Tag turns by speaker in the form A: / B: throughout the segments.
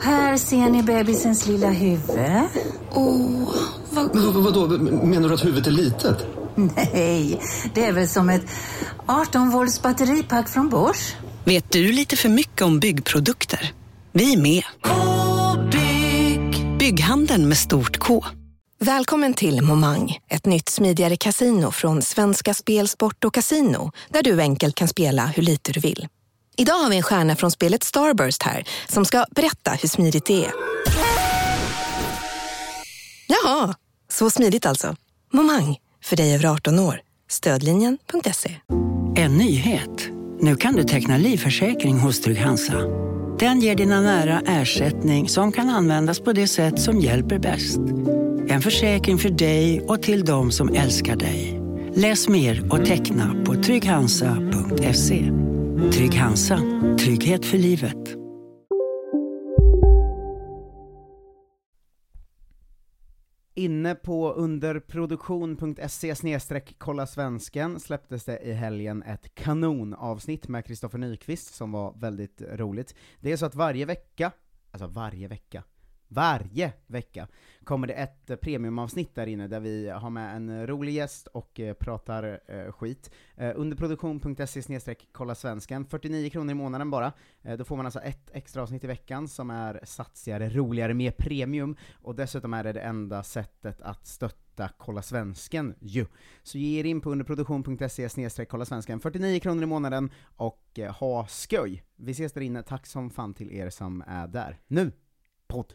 A: Här ser ni bebisens lilla huvud.
B: Åh, vad...
C: Men vad, vadå, menar du att huvudet är litet?
A: Nej, det är väl som ett 18 volts batteripack från Bors.
D: Vet du lite för mycket om byggprodukter? Vi är med. -bygg. Bygghandeln med stort K.
E: Välkommen till Momang, ett nytt smidigare casino från Svenska Spel, Sport och Casino där du enkelt kan spela hur lite du vill. Idag har vi en stjärna från spelet Starburst här som ska berätta hur smidigt det är. Jaha, så smidigt alltså. Momang, för dig över 18 år. Stödlinjen.se.
F: En nyhet. Nu kan du teckna livförsäkring hos Trygg-Hansa. Den ger dina nära ersättning som kan användas på det sätt som hjälper bäst. En försäkring för dig och till de som älskar dig. Läs mer och teckna på trygghansa.se. Trygg Hansa. Trygghet för livet.
G: Inne på underproduktion.se snedstreck kolla svensken släpptes det i helgen ett kanonavsnitt med Kristoffer Nyqvist som var väldigt roligt. Det är så att varje vecka, alltså varje vecka, varje vecka kommer det ett eh, premiumavsnitt där inne där vi har med en rolig gäst och eh, pratar eh, skit. Eh, underproduktion.se kolla svensken, 49 kronor i månaden bara. Då får man alltså ett extra avsnitt i veckan som är satsigare, roligare, mer premium, och dessutom är det det enda sättet att stötta Kolla Svensken ju. Så ge er in på underproduktion.se kolla svensken, 49 kronor i månaden, och ha skoj! Vi ses där inne, tack som fan till er som är där. Nu, podd!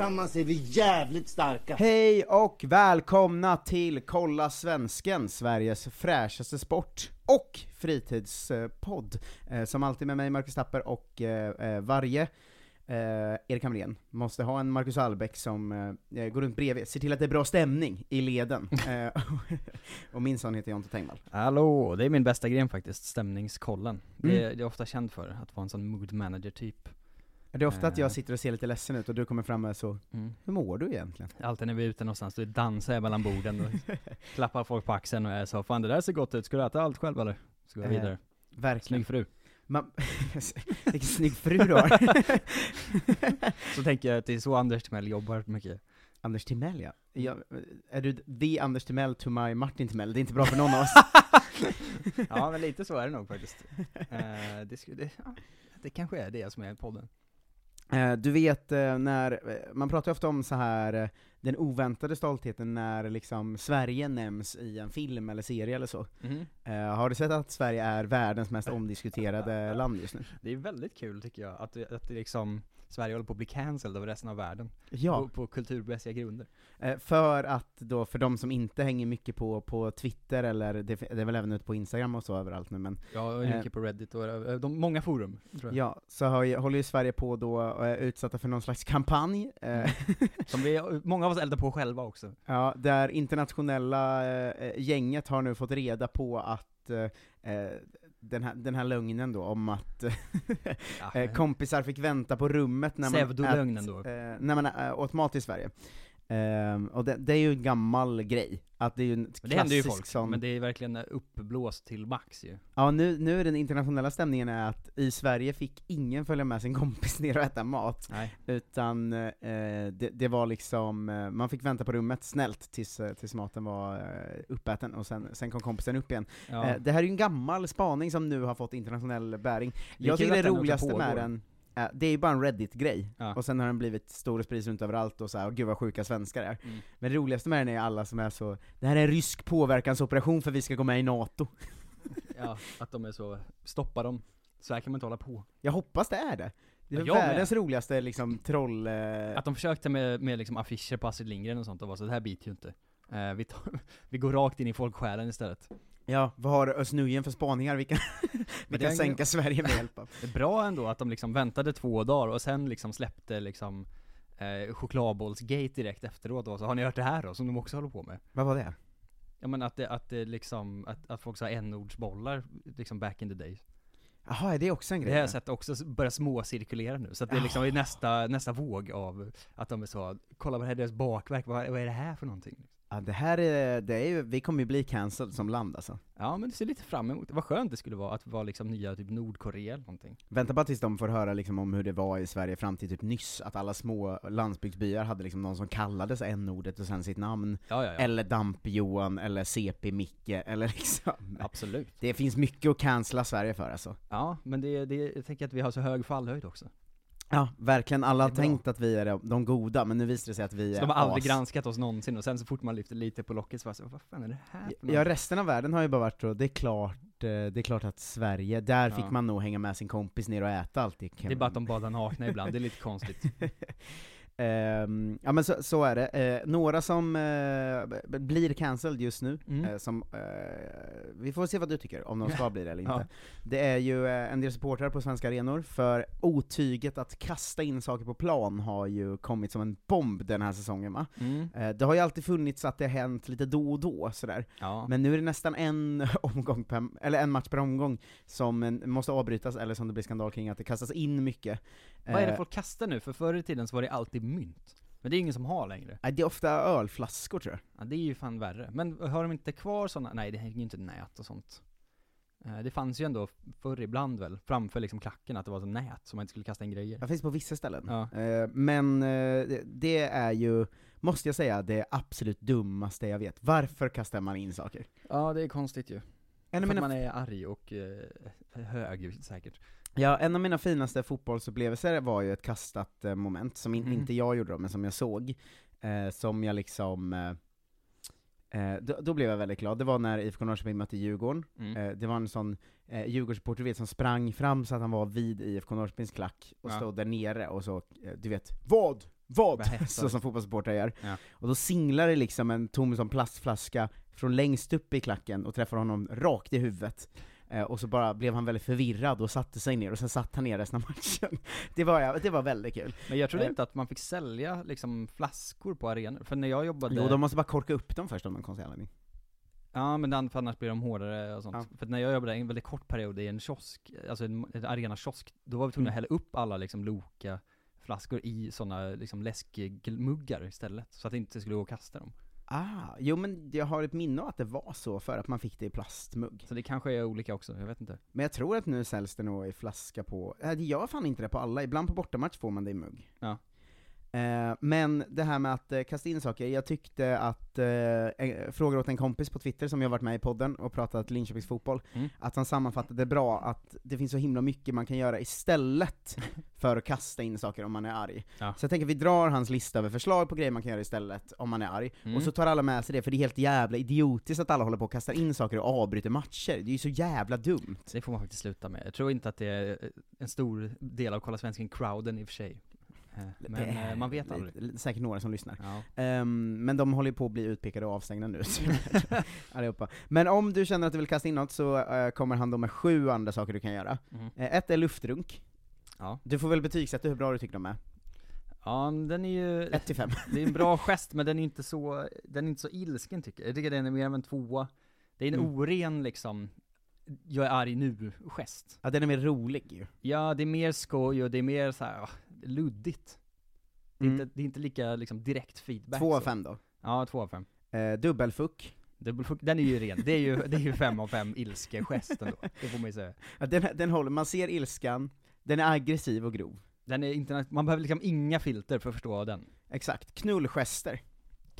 H: Tillsammans är vi jävligt starka.
G: Hej och välkomna till Kolla Svensken, Sveriges fräschaste sport och fritidspodd. Eh, som alltid med mig, Marcus Tapper, och eh, eh, varje eh, Erik Hamrén måste ha en Marcus Albeck som eh, går runt bredvid, ser till att det är bra stämning i leden. Eh, och min son heter Jonte Tengvall.
I: Hallå, det är min bästa gren faktiskt, stämningskollen. Det, är,
G: Mm.
I: det är ofta känd för, att vara en sån mood manager typ.
G: Det är ofta att
I: Eh.
G: jag sitter och ser lite ledsen ut och du kommer fram med så,
I: Mm.
G: hur mår du egentligen?
I: Alltid när vi är ute någonstans, då dansar jag mellan borden och klappar folk på axeln och jag är så 'Fan det där ser gott ut, ska du äta allt själv eller?' Går jag
G: Eh,
I: vidare.
G: Verkligen.
I: Snygg fru.
G: Man, vilken snygg fru du har.
I: Så tänker jag att det är så Anders Timell jobbar mycket.
G: Anders Timell ja. ja. Är du the Anders Timell to my Martin Timell? Det är inte bra för någon av oss.
I: ja men lite så är det nog faktiskt. Eh, det, skulle, det, ja, det kanske är det som är podden.
G: Eh, Du vet eh, när, eh, man pratar ju ofta om så här den oväntade stoltheten när liksom Sverige nämns i en film eller serie eller så.
I: Mhm.
G: Eh, Har du sett att Sverige är världens mest omdiskuterade land just nu?
I: Det är väldigt kul tycker jag, att, att det liksom Sverige håller på att bli cancelled av resten av världen.
G: Ja.
I: På, på kulturmässiga grunder.
G: Eh, För att då, för de som inte hänger mycket på, på Twitter, eller det, det är väl även ute på Instagram och så överallt nu men
I: Ja, och
G: Eh,
I: mycket på Reddit och eh, de, många forum.
G: Ja, så har, håller ju Sverige på då, och är utsatta för någon slags kampanj, eh,
I: Som vi, många av oss eldar på själva också.
G: ja, där internationella eh, gänget har nu fått reda på att eh, eh, den, här, den här lögnen då om att eh, kompisar fick vänta på rummet när man, ät,
I: då.
G: eh, när man åt mat i Sverige. Ehm, och det, det är ju en gammal grej, att det är ju en
I: Men det händer ju
G: klassisk
I: folk,
G: sån,
I: men det är verkligen uppblåst till max ju.
G: Ja, nu, nu är den internationella stämningen är att i Sverige fick ingen följa med sin kompis ner och äta mat,
I: Nej.
G: utan eh, det, det var liksom, eh, man fick vänta på rummet snällt tills, eh, tills maten var eh, uppäten, och sen, sen kom kompisen upp igen.
I: Ja.
G: Eh, det här är ju en gammal spaning som nu har fått internationell bäring. Jag tycker det roligaste med den, det är ju bara en Reddit-grej,
I: Ja.
G: och sen har den blivit stor och sprids runt överallt och så här, och gud vad sjuka svenskar är.
I: Mm.
G: Men det roligaste med den är alla som är så, det här är en rysk påverkansoperation för vi ska gå med i NATO.
I: Ja, att de är så, stoppa dem. Så här kan man inte hålla på.
G: Jag hoppas det är det. Det är
I: Ja, med.
G: världens roligaste liksom troll... Eh,
I: Att de försökte med, med liksom affischer på Astrid Lindgren och sånt och var så det här biter ju inte. Eh, vi, tar, vi går rakt in i folksjälen istället.
G: Ja, vad har Özz för spaningar vi kan, vi
I: det
G: kan sänka Sverige med hjälp av?
I: Det är bra ändå att de liksom väntade två dagar och sen liksom släppte liksom eh, chokladbollsgate direkt efteråt och så har ni hört det här då, som de också håller på med?
G: Vad var det?
I: Ja men att det, att det liksom, att, att folk sa n-ordsbollar, liksom back in the days.
G: Jaha, är det också en
I: Det
G: grej?
I: har jag sett också börja småcirkulera nu, så att det är liksom i nästa, nästa våg av att de är så, kolla vad det här är deras bakverk, vad, vad är det här för någonting?
G: Ja, det här är, det är ju, vi kommer ju bli cancelled som land alltså.
I: Ja men det ser lite fram emot det, vad skönt det skulle vara att vara liksom nya typ Nordkorea eller någonting.
G: Vänta bara tills de får höra liksom om hur det var i Sverige fram till typ nyss, att alla små landsbygdsbyar hade liksom någon som kallades n-ordet och sen sitt namn,
I: Ja, ja, ja.
G: eller Damp-Johan, eller CP-Micke, eller liksom
I: Absolut.
G: Det finns mycket att cancella Sverige för alltså.
I: Ja, men det, det, jag tänker att vi har så hög fallhöjd också.
G: Ja, verkligen, alla har tänkt att vi är de- goda, men nu visar det sig att vi
I: Så
G: är
I: de har aldrig
G: as.
I: granskat oss någonsin, och sen så fort man lyfter lite på locket så bara så, vad fan är det här
G: Ja, resten av världen har ju bara varit så, det är klart, eh, det är klart att Sverige, där
I: Ja.
G: fick man nog hänga med sin kompis ner och äta alltid.
I: Det är bara att de badar nakna ibland, det är lite konstigt.
G: Ehm, ja men så, så är det. Eh, några som b- blir cancelled just nu,
I: Mm.
G: eh, som, vi får se vad du tycker, om de ska bli det eller inte.
I: Ja.
G: Det är ju en del supportrar på svenska arenor, för otyget att kasta in saker på plan har ju kommit som en bomb den här säsongen va?
I: Mm.
G: Det har ju alltid funnits att det har hänt lite då och då, sådär.
I: Ja.
G: Men nu är det nästan en omgång per, eller en match per omgång som eh, måste avbrytas, eller som det blir skandal kring, att det kastas in mycket.
I: Vad är det
G: Eh,
I: folk kastar nu? För förr i tiden så var det alltid mynt. Men det är ingen som har längre.
G: nej, det är ofta ölflaskor tror jag.
I: Ja, det är ju fan värre. Men har de inte kvar sådana? Nej, det hänger ju inte nät och sånt. Eh, Det fanns ju ändå förr ibland väl, framför liksom klacken, att det var så nät som man inte skulle kasta in grejer.
G: Det finns på vissa ställen.
I: Ja.
G: Eh, men det- är ju, måste jag säga, det absolut dummaste jag vet. Varför kastar man in saker?
I: Ja, det är konstigt ju.
G: En
I: För att man är arg och hög säkert.
G: Ja, en av mina finaste fotbollsupplevelser var ju ett kastat eh, moment, som in,
I: Mhm.
G: inte jag gjorde då, men som jag såg, eh, som jag liksom eh, eh, då, då blev jag väldigt glad, det var när IFK Norrköping mötte Djurgården,
I: Mm.
G: eh, det var en sån eh, Djurgårdssupporter du vet, som sprang fram så att han var vid IFK Norrköpings klack, och
I: Ja.
G: stod där nere och så, eh, du vet, vad? Vad? Så som fotbollssupportrar gör.
I: Ja.
G: Och då singlar det liksom en tom som plastflaska från längst upp i klacken och träffar honom rakt i huvudet. Eh, och så bara blev han väldigt förvirrad och satte sig ner, och sen satt han ner resten av matchen. Det var, det var väldigt kul.
I: Men jag trodde
G: Eh.
I: inte att man fick sälja liksom flaskor på arenor, för när jag jobbade
G: Jo, de måste bara korka upp dem först av någon konstig anledning.
I: Ja men för annars blir de hårdare och sånt.
G: Ja.
I: För att när jag jobbade en väldigt kort period i en kiosk, alltså en, en arena-kiosk, då var vi tvungna att
G: Mm.
I: hälla upp alla liksom Loka flaskor i sådana liksom läskmuggar istället, så att det inte skulle gå att kasta dem.
G: Ah, jo men jag har ett minne av att det var så för att man fick det i plastmugg.
I: Så det kanske är olika också, jag vet inte.
G: Men jag tror att nu säljs det nog i flaska på, det gör fan inte det på alla, ibland på bortamatch får man det i mugg.
I: Ja.
G: Eh, men det här med att eh, kasta in saker, jag tyckte att, eh, frågar åt en kompis på Twitter som jag varit med i podden och pratat Linköpings fotboll,
I: Mm.
G: att han sammanfattade bra att det finns så himla mycket man kan göra istället för att kasta in saker om man är arg.
I: Ja.
G: Så jag tänker att vi drar hans lista över förslag på grejer man kan göra istället om man är arg,
I: Mm.
G: och så tar alla med sig det, för det är helt jävla idiotiskt att alla håller på och kastar in saker och avbryter matcher, det är ju så jävla dumt.
I: Det får man faktiskt sluta med. Jag tror inte att det är en stor del av Kolla Svensken-crowden i och för sig. Eh, Men eh, man vet aldrig.
G: Säkert några som lyssnar.
I: Ja.
G: Ehm, men de håller på att bli utpekade och avstängda nu, allihopa. Men om du känner att du vill kasta in något så eh, kommer han då med sju andra saker du kan göra.
I: Mhm.
G: Eh, ett är luftrunk.
I: Ja.
G: Du får väl betygsätta hur bra du tycker de är.
I: ja, den är ju...
G: 1 till 5.
I: Det är en bra gest, men den är inte så, den är inte så ilsken tycker jag. Jag tycker den är mer av en tvåa. Det är en
G: Mm.
I: oren liksom, jag är arg nu-gest.
G: Ja, den är mer rolig ju.
I: Ja, det är mer skoj och det är mer så här, luddigt. Det är,
G: Mm.
I: inte, det är inte lika liksom direkt feedback.
G: Två av
I: så.
G: fem då.
I: Ja, två av fem.
G: Eh, dubbelfuck.
I: Dubbelfuck, den är ju ren, det är ju, det är ju fem av fem ilskegest ändå, det får man ju säga.
G: Ja, den, den håller, man ser ilskan, den är aggressiv och grov.
I: Den är inte, man behöver liksom inga filter för att förstå den.
G: Exakt. Knullgester.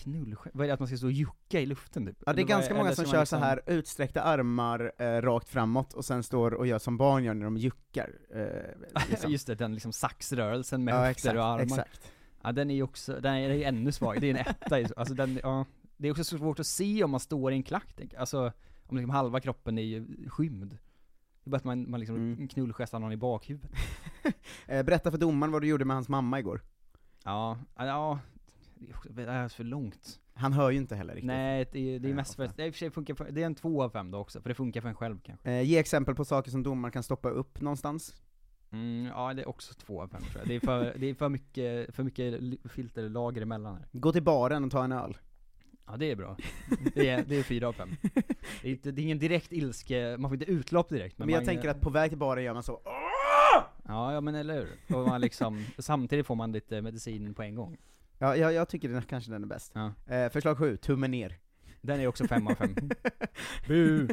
I: Knullgest, vad är det att man ska stå och jucka i luften typ?
G: Ja, det är
I: Eller vad
G: ganska många
I: eller
G: som
I: ska
G: kör
I: man
G: så
I: liksom-
G: här utsträckta armar eh, rakt framåt, och sen står och gör som barn gör när de juckar. Eh, liksom.
I: Just det, den liksom saxrörelsen med höfter och armar.
G: exakt.
I: Ja den är ju också, den är ju ännu svag, det är en etta i- alltså den, ja. Det är också så svårt att se om man står i en klack, tänk. alltså om liksom halva kroppen är ju skymd. Det är bara att man, man liksom
G: Mm.
I: knullgestar någon i bakhuvudet.
G: Eh, berätta för domaren vad du gjorde med hans mamma igår.
I: Ja, ja, det är också- det är för långt.
G: Han hör ju inte heller riktigt.
I: Nej, det är, det är mest för,
G: ofta.
I: det är i och för sig funkar för, det är en två av fem då också, för det funkar för en själv kanske.
G: Eh, ge exempel på saker som domaren kan stoppa upp någonstans.
I: Mm, ja det är också två av fem tror jag. Det är för, det är för mycket, för mycket filterlager emellan här.
G: Gå till baren och ta en öl.
I: Ja det är bra. Det är, det är fyra av fem. Det är, inte, det är ingen direkt ilske, man får inte utlopp direkt
G: Men, jag
I: man,
G: tänker att på väg till baren gör man så
I: Ja, ja men eller hur? Och man liksom, samtidigt får man lite medicin på en gång.
G: Ja, jag, jag tycker den, kanske den är bäst.
I: Ja.
G: Eh, förslag sju, tummen ner.
I: Den är också fem av fem. Bu!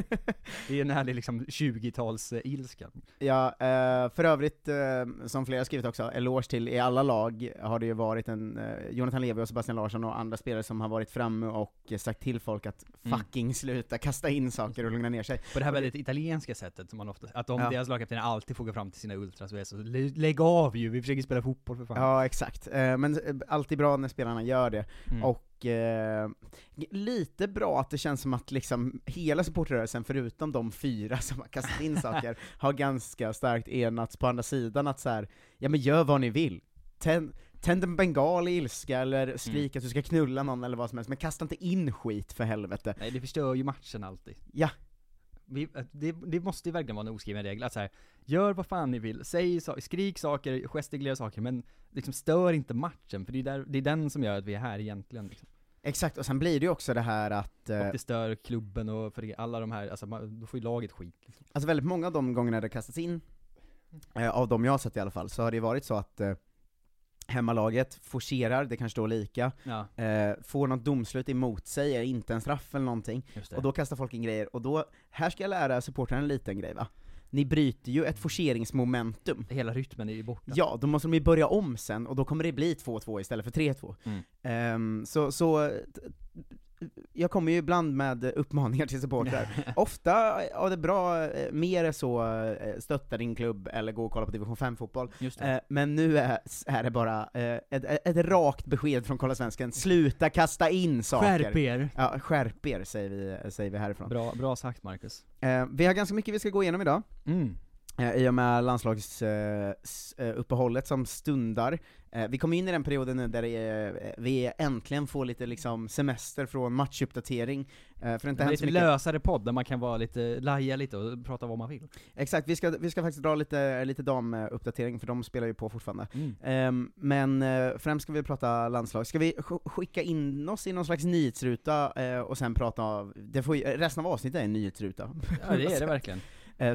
I: Det är en härlig liksom 20-tals eh, ilska.
G: Ja, eh, för övrigt, eh, som flera har skrivit också, eloge till i alla lag har det ju varit en, eh, Jonathan Levi och Sebastian Larsson och andra spelare som har varit framme och sagt till folk att
I: Mm.
G: fucking sluta kasta in saker och lugna ner sig.
I: På det här väldigt italienska sättet som man ofta, att de,
G: Ja.
I: deras lagkaptener alltid får gå fram till sina ultras och är så "Lä- lägg av ju, vi försöker spela fotboll för fan.
G: Ja, exakt. Men alltid bra när spelarna gör det.
I: Mm.
G: Och eh, lite bra att det känns som att liksom hela supportrörelsen, förutom de fyra som har kastat in saker, har ganska starkt enats på andra sidan att så här, ja men gör vad ni vill. Tänd, tänd en bengal i ilska, eller skrik att du ska knulla någon eller vad som helst, men kasta inte in skit för helvete.
I: Nej det förstör ju matchen alltid.
G: Ja.
I: Vi, det, det måste ju verkligen vara en oskriven regel, att så här, gör vad fan ni vill, säg så, skrik saker, gestikulera saker, men liksom stör inte matchen, för det är, där, det är den som gör att vi är här egentligen. Liksom.
G: Exakt, och sen blir det ju också det här att, eh,
I: Och det stör klubben och för alla de här, alltså man, då får ju laget skit. Liksom.
G: alltså väldigt många av de gångerna det kastats in, eh, av de jag har sett i alla fall, så har det varit så att eh, hemmalaget forcerar, det kanske står lika,
I: Ja,
G: eh, får något domslut emot sig, är inte en straff eller någonting, och då kastar folk in grejer, och då, här ska jag lära supportrarna en liten grej va? Ni bryter ju ett forceringsmomentum.
I: Hela rytmen är ju borta.
G: Ja, då måste de ju börja om sen, och då kommer det bli 2-2 istället för 3-2.
I: Mm.
G: Ehm, så, så, jag kommer ju ibland med uppmaningar till supportrar. Ofta ja, det bra, eh, mer så, eh, stötta din klubb eller gå och kolla på division 5-fotboll.
I: Just det.
G: Eh, men nu är, är det bara ett, ett rakt besked från Kolla Svensken, sluta kasta in saker!
I: Skärp er!
G: Ja, skärp er, säger vi, säger vi härifrån.
I: Bra, bra sagt Marcus.
G: Vi har ganska mycket vi ska gå igenom idag.
I: Mm.
G: I och med landslagsuppehållet som stundar. Eh, vi kommer in i den perioden nu där eh, vi äntligen får lite liksom semester från matchuppdatering. Eh, för det inte så
I: lite
G: mycket.
I: lösare podd där man kan vara lite, laja lite och prata vad man vill.
G: Exakt, vi ska, vi ska faktiskt dra lite, lite damuppdatering, för de spelar ju på fortfarande.
I: Mm.
G: Ehm, men främst ska vi prata landslag. Ska vi sk- skicka in oss i någon slags nyhetsruta och sen prata av, det får ju, resten av avsnittet är en nyhetsruta.
I: Ja det är det verkligen.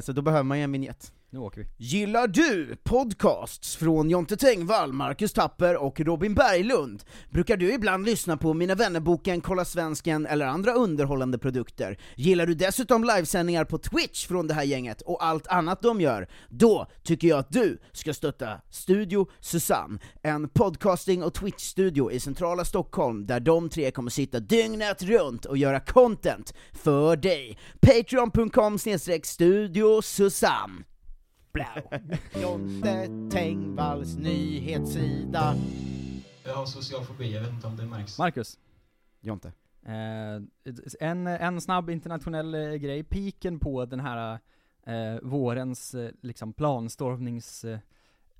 G: Så då behöver man ju en vignett.
I: Nu åker vi.
G: Gillar du podcasts från Jonte Tengvall, Marcus Tapper och Robin Berglund? Brukar du ibland lyssna på Mina vännerboken, Kolla Svensken eller andra underhållande produkter? Gillar du dessutom livesändningar på Twitch från det här gänget och allt annat de gör? Då tycker jag att du ska stötta Studio Susanne, en podcasting och Twitch-studio i centrala Stockholm där de tre kommer sitta dygnet runt och göra content för dig. Patreon.com snedstreck Studio Susanne Jonte Tengvalls nyhetssida.
J: Jag har social fobi, jag vet inte om det märks.
I: Marcus.
G: Jonte.
I: Eh, en, en snabb internationell eh, grej, piken på den här eh, vårens eh, liksom planstormnings eh,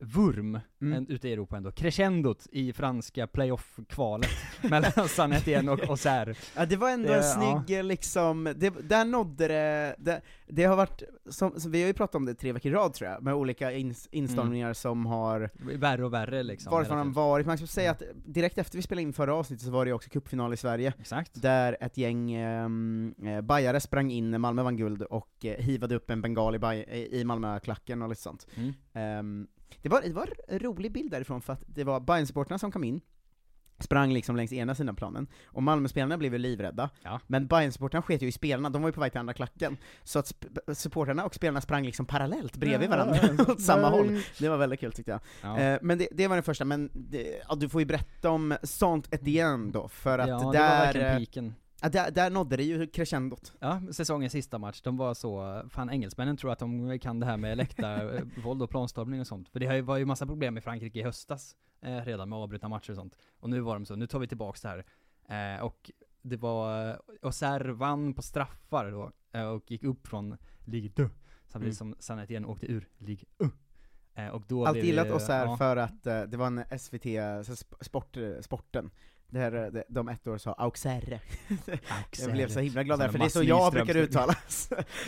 I: vurm
G: Mm.
I: en, ute i Europa ändå, crescendot i franska playoff-kvalet mellan San Etienne och Auxerre.
G: Ja det var ändå
I: Det-
G: en snygg eh, liksom, det, där nådde det, det, det har varit, som, som, vi har ju pratat om det tre veckor i rad tror jag, med olika ins, instormningar som har
I: Värre och värre liksom.
G: varifrån
I: hela
G: de varit. Man ska säga att direkt efter vi spelade in förra avsnittet så var det också cupfinal i Sverige,
I: Exakt.
G: där ett gäng eh, bajare sprang in när Malmö vann guld och eh, hivade upp en bengal i, i Malmö-klacken och lite sånt.
I: Mm.
G: Ehm, det, var, det var en rolig bild därifrån för att det var Bayern-supportrarna som kom in, sprang liksom längs ena sidan planen, och Malmö-spelarna blev ju livrädda,
I: Ja.
G: men Bayern-supportrarna sket ju i spelarna, de var ju på väg till andra klacken, så att sp- supportrarna och spelarna sprang liksom parallellt bredvid varandra, åt samma håll. Det var väldigt kul tyckte jag.
I: Ja.
G: Eh, men det, det var den första, men det, ja, du får ju berätta om Saint Etienne då, för att
I: ja, det var
G: där,
I: verkligen piken.
G: Ja, där, där nådde det ju crescendot.
I: Ja, säsongens sista match, de var så, fan engelsmännen tror att de kan det här med läktarvåld och planstormning och sånt. För det var ju massa problem i Frankrike i höstas, eh, redan med avbrutna matcher och sånt. Och nu var de så, nu tar vi tillbaks det här. Eh, och det var, Auxerre vann på straffar då, eh, och gick upp från Ligue 2, samtidigt som San Etienne åkte ur Ligue 1. Eh, och då blev
G: gillat oss här
I: ja.
G: för att eh, det var en SVT, sport, eh, sporten, där eh, de, ett år sa Auxerre. jag blev så himla glad där, för det är så jag brukar uttala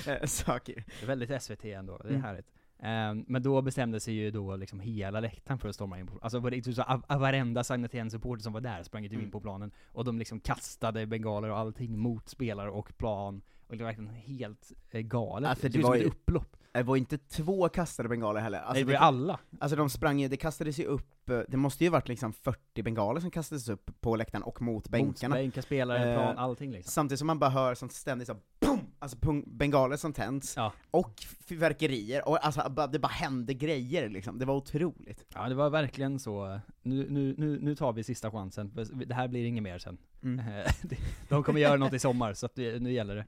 G: eh, saker.
I: Det väldigt SVT ändå, det är
G: Mm.
I: härligt. Ehm, men då bestämde sig ju då liksom hela läktaren för att storma in på Alltså var det typ så, av- av varenda Sagnetien-supporter som var där sprang ju typ in
G: Mm.
I: på planen, och de liksom kastade bengaler och allting mot spelare och plan, och det var verkligen helt eh, galet.
G: Alltså, det
I: ut
G: var ju-
I: ett upplopp.
G: Det var inte två kastade bengaler heller. Alltså,
I: Nej, det var alla.
G: Alltså de sprang ju, det kastades ju upp, eh, det måste ju varit liksom 40 bengaler som kastades upp på läktaren och mot bänkarna.
I: bänkar, spelare,
G: Eh,
I: plan, allting liksom.
G: Samtidigt som man bara hör sånt ständigt så boom! Alltså bengaler som tänds,
I: Ja.
G: och fyrverkerier, och alltså det bara hände grejer liksom, det var otroligt.
I: Ja det var verkligen så, nu, nu, nu, nu tar vi sista chansen, det här blir inget mer sen.
G: Mm.
I: De kommer göra något i sommar, så att nu gäller det.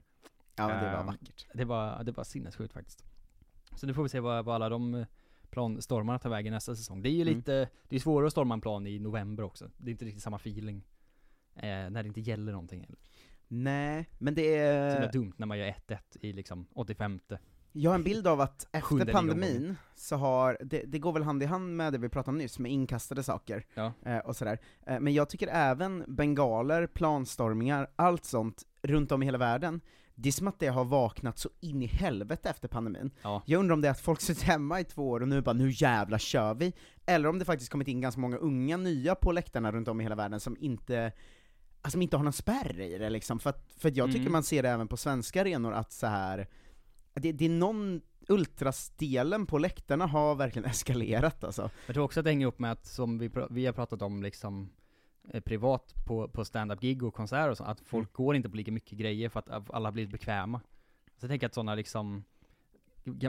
G: Ja det var
I: Ehm,
G: vackert.
I: Det var, det var sinnessjukt faktiskt. Så nu får vi se vad, vad alla de eh, planstormarna tar vägen nästa säsong. Det är ju
G: Mm.
I: lite, det är svårare att storma en plan i november också. Det är inte riktigt samma feeling. Eh, när det inte gäller någonting. Så
G: Nej, men det
I: det
G: är...
I: är dumt när man gör 1-1 i liksom 85
G: Jag har en bild av att efter pandemin så har, det, det går väl hand i hand med det vi pratade om nyss, med inkastade saker
I: Ja.
G: eh, och sådär. Eh, men jag tycker även bengaler, planstormningar, allt sånt runt om i hela världen, det är som att det har vaknat så in i helvete efter pandemin.
I: Ja.
G: Jag undrar om det är att folk suttit hemma i två år och nu bara nu jävlar kör vi, eller om det faktiskt kommit in ganska många unga nya på läktarna runt om i hela världen som inte Alltså som inte har någon spärr i det liksom, för att, för att jag tycker
I: Mm.
G: man ser det även på svenska arenor att så här det, det är någon, ultrasdelen på läktarna har verkligen eskalerat alltså.
I: Jag tror också att det hänger upp med att, som vi, vi har pratat om liksom privat på, på stand-up-gig och konserter och så, att folk går inte på lika mycket grejer för att alla har blivit bekväma. Så jag tänker att sådana liksom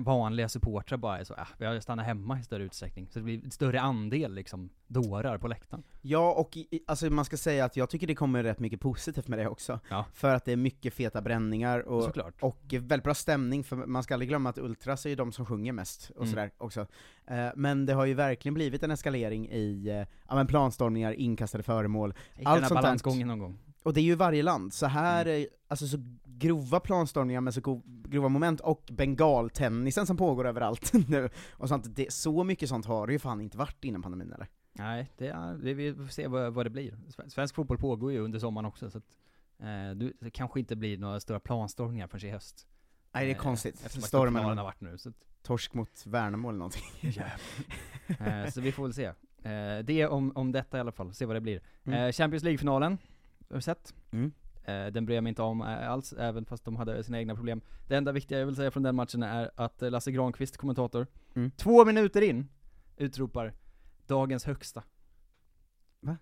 I: vanliga supportrar bara är så, äh, jag stannar hemma i större utsträckning. Så det blir en större andel liksom dårar på läktaren.
G: Ja, och i, alltså man ska säga att jag tycker det kommer rätt mycket positivt med det också.
I: Ja.
G: För att det är mycket feta bränningar och,
I: Såklart.
G: och väldigt bra stämning, för man ska aldrig glömma att Ultras är ju de som sjunger mest, och
I: Mm.
G: sådär också. Eh, men det har ju verkligen blivit en eskalering i eh, ja, men planstormningar, inkastade föremål, allt sånt där.
I: balansgången någon gång.
G: Och det är ju varje land, så här är alltså så grova planstormningar med så grova moment, och bengaltennisen som pågår överallt nu, och sånt, det, så mycket sånt har det ju fan inte varit innan pandemin eller?
I: Nej, det, är, vi får se vad, vad det blir. Sve- Svensk fotboll pågår ju under sommaren också, så att eh, du, det kanske inte blir några stora planstormningar förrän i höst.
G: Nej det är
I: Eh,
G: konstigt,
I: Eftersom
G: stormen
I: har varit nu, så att,
G: torsk mot Värnamo eller någonting.
I: eh, Så vi får väl se. Eh, det om, om detta i alla fall, se vad det blir.
G: Mm.
I: Eh, Champions League-finalen, har du sett?
G: Mm.
I: Eh, den bryr jag mig inte om eh, alls, även fast de hade sina egna problem. Det enda viktiga jag vill säga från den matchen är att eh, Lasse Granqvist, kommentator,
G: Mm.
I: två minuter in, utropar 'Dagens högsta'
G: Va?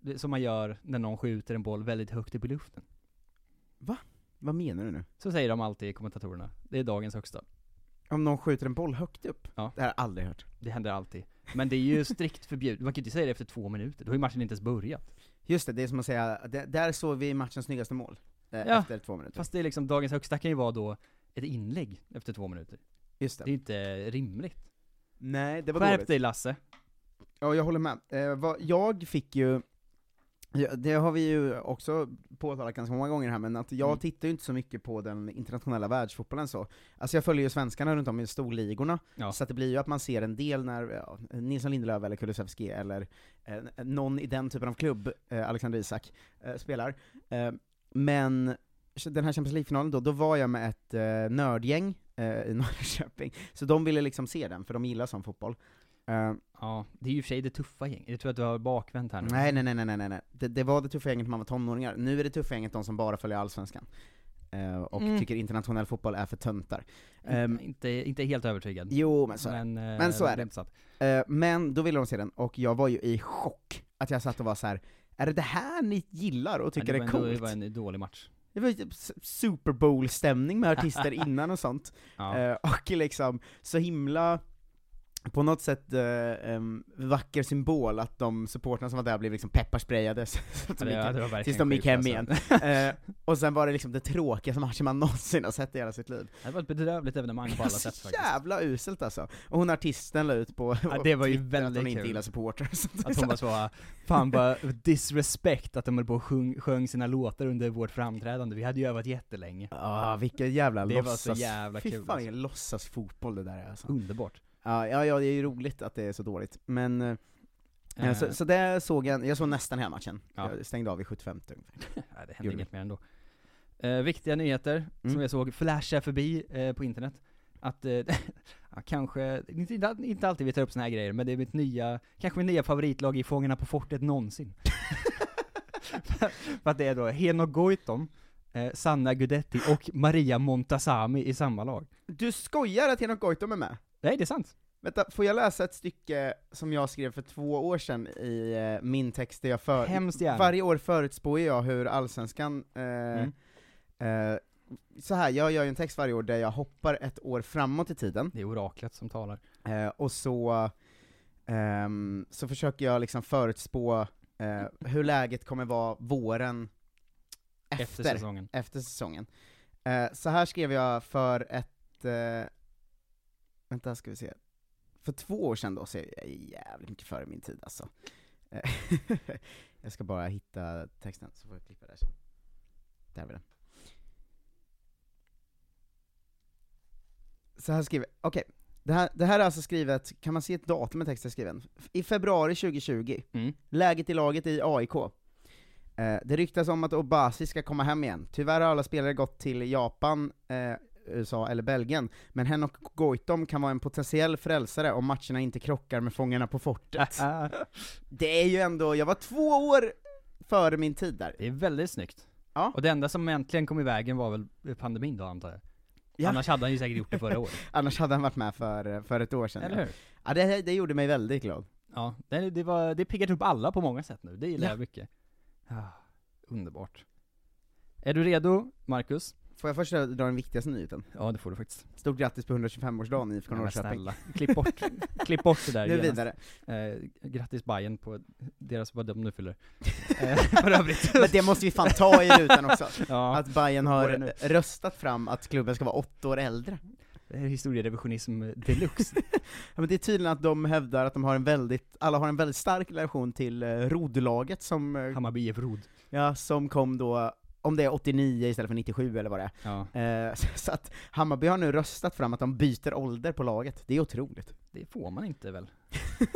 I: Det, som man gör när någon skjuter en boll väldigt högt upp i luften.
G: Vad menar du nu?
I: Så säger de alltid, kommentatorerna. Det är dagens högsta.
G: Om någon skjuter en boll högt upp?
I: Ja.
G: Det har jag aldrig hört.
I: Det händer alltid. Men det är ju strikt förbjudet, man kan ju inte säga det efter två minuter, då har ju matchen inte ens börjat.
G: Just det, det är som att säga, det, där såg vi matchens snyggaste mål. Eh,
I: Ja,
G: efter två minuter.
I: Fast det är liksom, dagens högsta kan ju vara då ett inlägg efter två minuter.
G: Just det.
I: Det är inte rimligt.
G: Nej, det var
I: Skärp
G: dåligt.
I: dig Lasse.
G: Ja, jag håller med. Eh, vad, jag fick ju, ja, det har vi ju också påtalat ganska många gånger här, men att jag
I: Mm.
G: tittar ju inte så mycket på den internationella världsfotbollen så. Alltså jag följer ju svenskarna runt om i storligorna,
I: Ja.
G: så det blir ju att man ser en del när ja, Nilsson Lindelöf eller Kulusevski eller eh, någon i den typen av klubb, eh, Alexander Isak, eh, spelar. Eh, men den här Champions League-finalen då, då var jag med ett eh, nördgäng eh, i Norrköping, så de ville liksom se den, för de gillar sån fotboll. Eh,
I: Ja, det är ju i och för sig det tuffa gänget. Jag tror att du har bakvänt här nu.
G: Nej nej nej nej nej, nej. Det, det var det tuffa gänget när man var tonåringar, nu är det tuffa gänget de som bara följer Allsvenskan. Eh, och
I: Mm.
G: tycker internationell fotboll är för töntar. Ehm,
I: inte, inte helt övertygad.
G: jo, men så är det.
I: men, eh,
G: Men så är det. Eh, men då ville de se den, och jag var ju i chock. Att jag satt och var så här. är det det här ni gillar och tycker
I: Ja,
G: är
I: det ändå-
G: coolt?
I: Det var en dålig match.
G: Det var typ Super Bowl-stämning med artister innan och sånt.
I: Ja.
G: Eh, och liksom, så himla, på något sätt, eh, vacker symbol att de supportrarna som var där blev liksom pepparsprayade
I: Ja, det- det var
G: tills de gick hem igen.
I: alltså.
G: Eh, och sen var det liksom det tråkigaste matchen man någonsin har sett i hela sitt liv.
I: Det var ett bedrövligt evenemang på alla sätt faktiskt.
G: jävla uselt alltså. Och hon artisten la ut på
I: Ja, det var ju
G: Twitter att
I: väldigt
G: hon inte gillar supportrar. Det
I: Att hon var så, fan vad disrespect att de höll på och sjung, sjöng sina låtar under vårt framträdande, vi hade ju övat jättelänge.
G: Ja, vilken jävla
I: Det var
G: låtsas...
I: så jävla
G: Fy
I: kul
G: fan
I: alltså.
G: vilken låtsasfotboll det där är alltså.
I: Underbart.
G: Ja, ja, ja, det är ju roligt att det är så dåligt, men... eh,
I: Eh.
G: Så, så det såg jag, jag såg nästan hela matchen.
I: Ja.
G: Jag stängde av i 75 ungefär.
I: Nej, det hände
G: Gjorde
I: inget mer ändå. Eh, viktiga nyheter, som
G: Mm.
I: jag såg flasha förbi eh, på internet, att, eh, Ja, kanske, inte, inte alltid vi tar upp såna här grejer, men det är mitt nya, kanske mitt nya favoritlag i Fångarna på fortet någonsin. för, för att det är då Henok Goitom, eh, Sanna Gudetti och Maria Montazami i samma lag.
G: Du skojar att Henok Goitom är med?
I: Nej, det är sant.
G: Vänta, får jag läsa ett stycke som jag skrev för två år sedan i eh, min text där jag för...
I: Hemskt gärna.
G: Varje år förutspår jag hur Allsvenskan eh,
I: Mm.
G: eh, så här, jag gör ju en text varje år där jag hoppar ett år framåt i tiden.
I: Det är oraklet som talar.
G: Eh, och så, ehm, så försöker jag liksom förutspå eh, hur läget kommer vara våren efter,
I: Efter säsongen.
G: Efter säsongen. Eh, så här skrev jag för ett, eh, vänta ska vi se, för två år sedan då, så jag är jävligt mycket före min tid alltså. Jag ska bara hitta texten, så får jag klippa där sen. Där har vi den. Så här skriver okej, det, här, det här är alltså skrivet, kan man se ett datum i texten skriven? I februari 2020,
I: Mm.
G: läget i laget i AIK. Eh, det ryktas om att Obasi ska komma hem igen. Tyvärr har alla spelare gått till Japan, eh, USA eller Belgien, men Henok Goitom kan vara en potentiell frälsare om matcherna inte krockar med Fångarna på fortet. det är ju ändå, jag var två år före min tid där.
I: Det är väldigt snyggt.
G: Ja.
I: Och det enda som egentligen kom i vägen var väl pandemin då antar jag?
G: Ja.
I: Annars hade han ju säkert gjort det förra året.
G: Annars hade han varit med för, för ett år sedan.
I: Eller
G: ja.
I: hur?
G: Ja, det, det gjorde mig väldigt glad.
I: Ja, det, det, var, det piggat upp alla på många sätt nu, det gillar
G: Ja.
I: jag mycket. Ah, underbart. Är du redo, Marcus?
G: Får jag först dra den viktigaste nyheten?
I: Ja, det får du faktiskt.
G: Stort grattis på 125-årsdagen IFK
I: Ja, men
G: Norrköping.
I: snälla, klipp bort, klipp bort det där
G: Nu vidare.
I: Eh, grattis Bayern på deras, vad de nu fyller. Eh, för övrigt.
G: Men det måste vi fan ta i rutan också.
I: Ja.
G: Att Bayern har röstat fram att klubben ska vara åtta år äldre.
I: Det här är historierevisionism deluxe.
G: Ja, men det är tydligen att de hävdar att de har en väldigt, alla har en väldigt stark relation till eh, rodlaget som, eh,
I: Hammarby IF Rod.
G: ja, som kom då, om det är 89 istället för 97 eller vad det
I: Ja,
G: är. Eh, så, att Hammarby har nu röstat fram att de byter ålder på laget, det är otroligt.
I: det får man inte väl?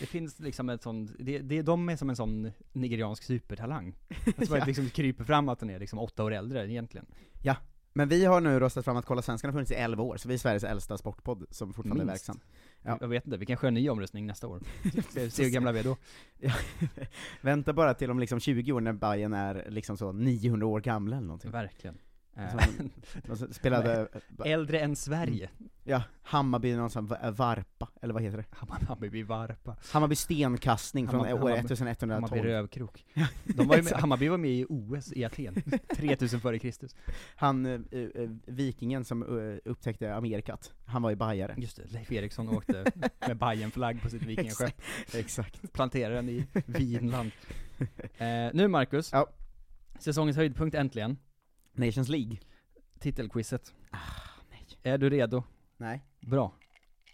I: Det finns liksom ett sånt, det, det, de är som en sån nigeriansk supertalang. Alltså
G: Ja.
I: ja. liksom kryper fram att den är liksom åtta år äldre egentligen.
G: Ja, men vi har nu röstat fram att Kolla Svenskan har funnits i 11 år, så vi är Sveriges äldsta sportpodd som fortfarande är
I: Minst.
G: verksam. Ja.
I: Jag vet inte, vi kanske har en ny omröstning nästa år. Se, hur gamla vi är då.
G: Vänta bara till om liksom 20 år när Bayern är liksom så 900 år gamla eller någonting.
I: Verkligen.
G: Som-
I: Eh,
G: som spelade,
I: Äldre än Sverige.
G: ja, Hammarby någon sån va- varpa, eller vad heter det?
I: Hammar- Hammarby Varpa.
G: Hammarby stenkastning från
I: Hammarby-
G: år
I: Hammarby-
G: 1112.
I: Hammarby Rövkrok. De var med. Hammarby var med i OS i Aten, 3000 före Kristus.
G: Han, eh, eh, vikingen som eh, upptäckte Amerikat, han var ju bajare.
I: Just det, Leif Eriksson åkte med Bajen-flagg på sitt vikingaskepp.
G: Exakt, exakt.
I: Planterade den i Vinland. Eh, nu Marcus,
G: Ja.
I: säsongens höjdpunkt äntligen.
G: Nations League?
I: Titelquizet.
G: Ah, nej.
I: Är du redo?
G: Nej.
I: Bra.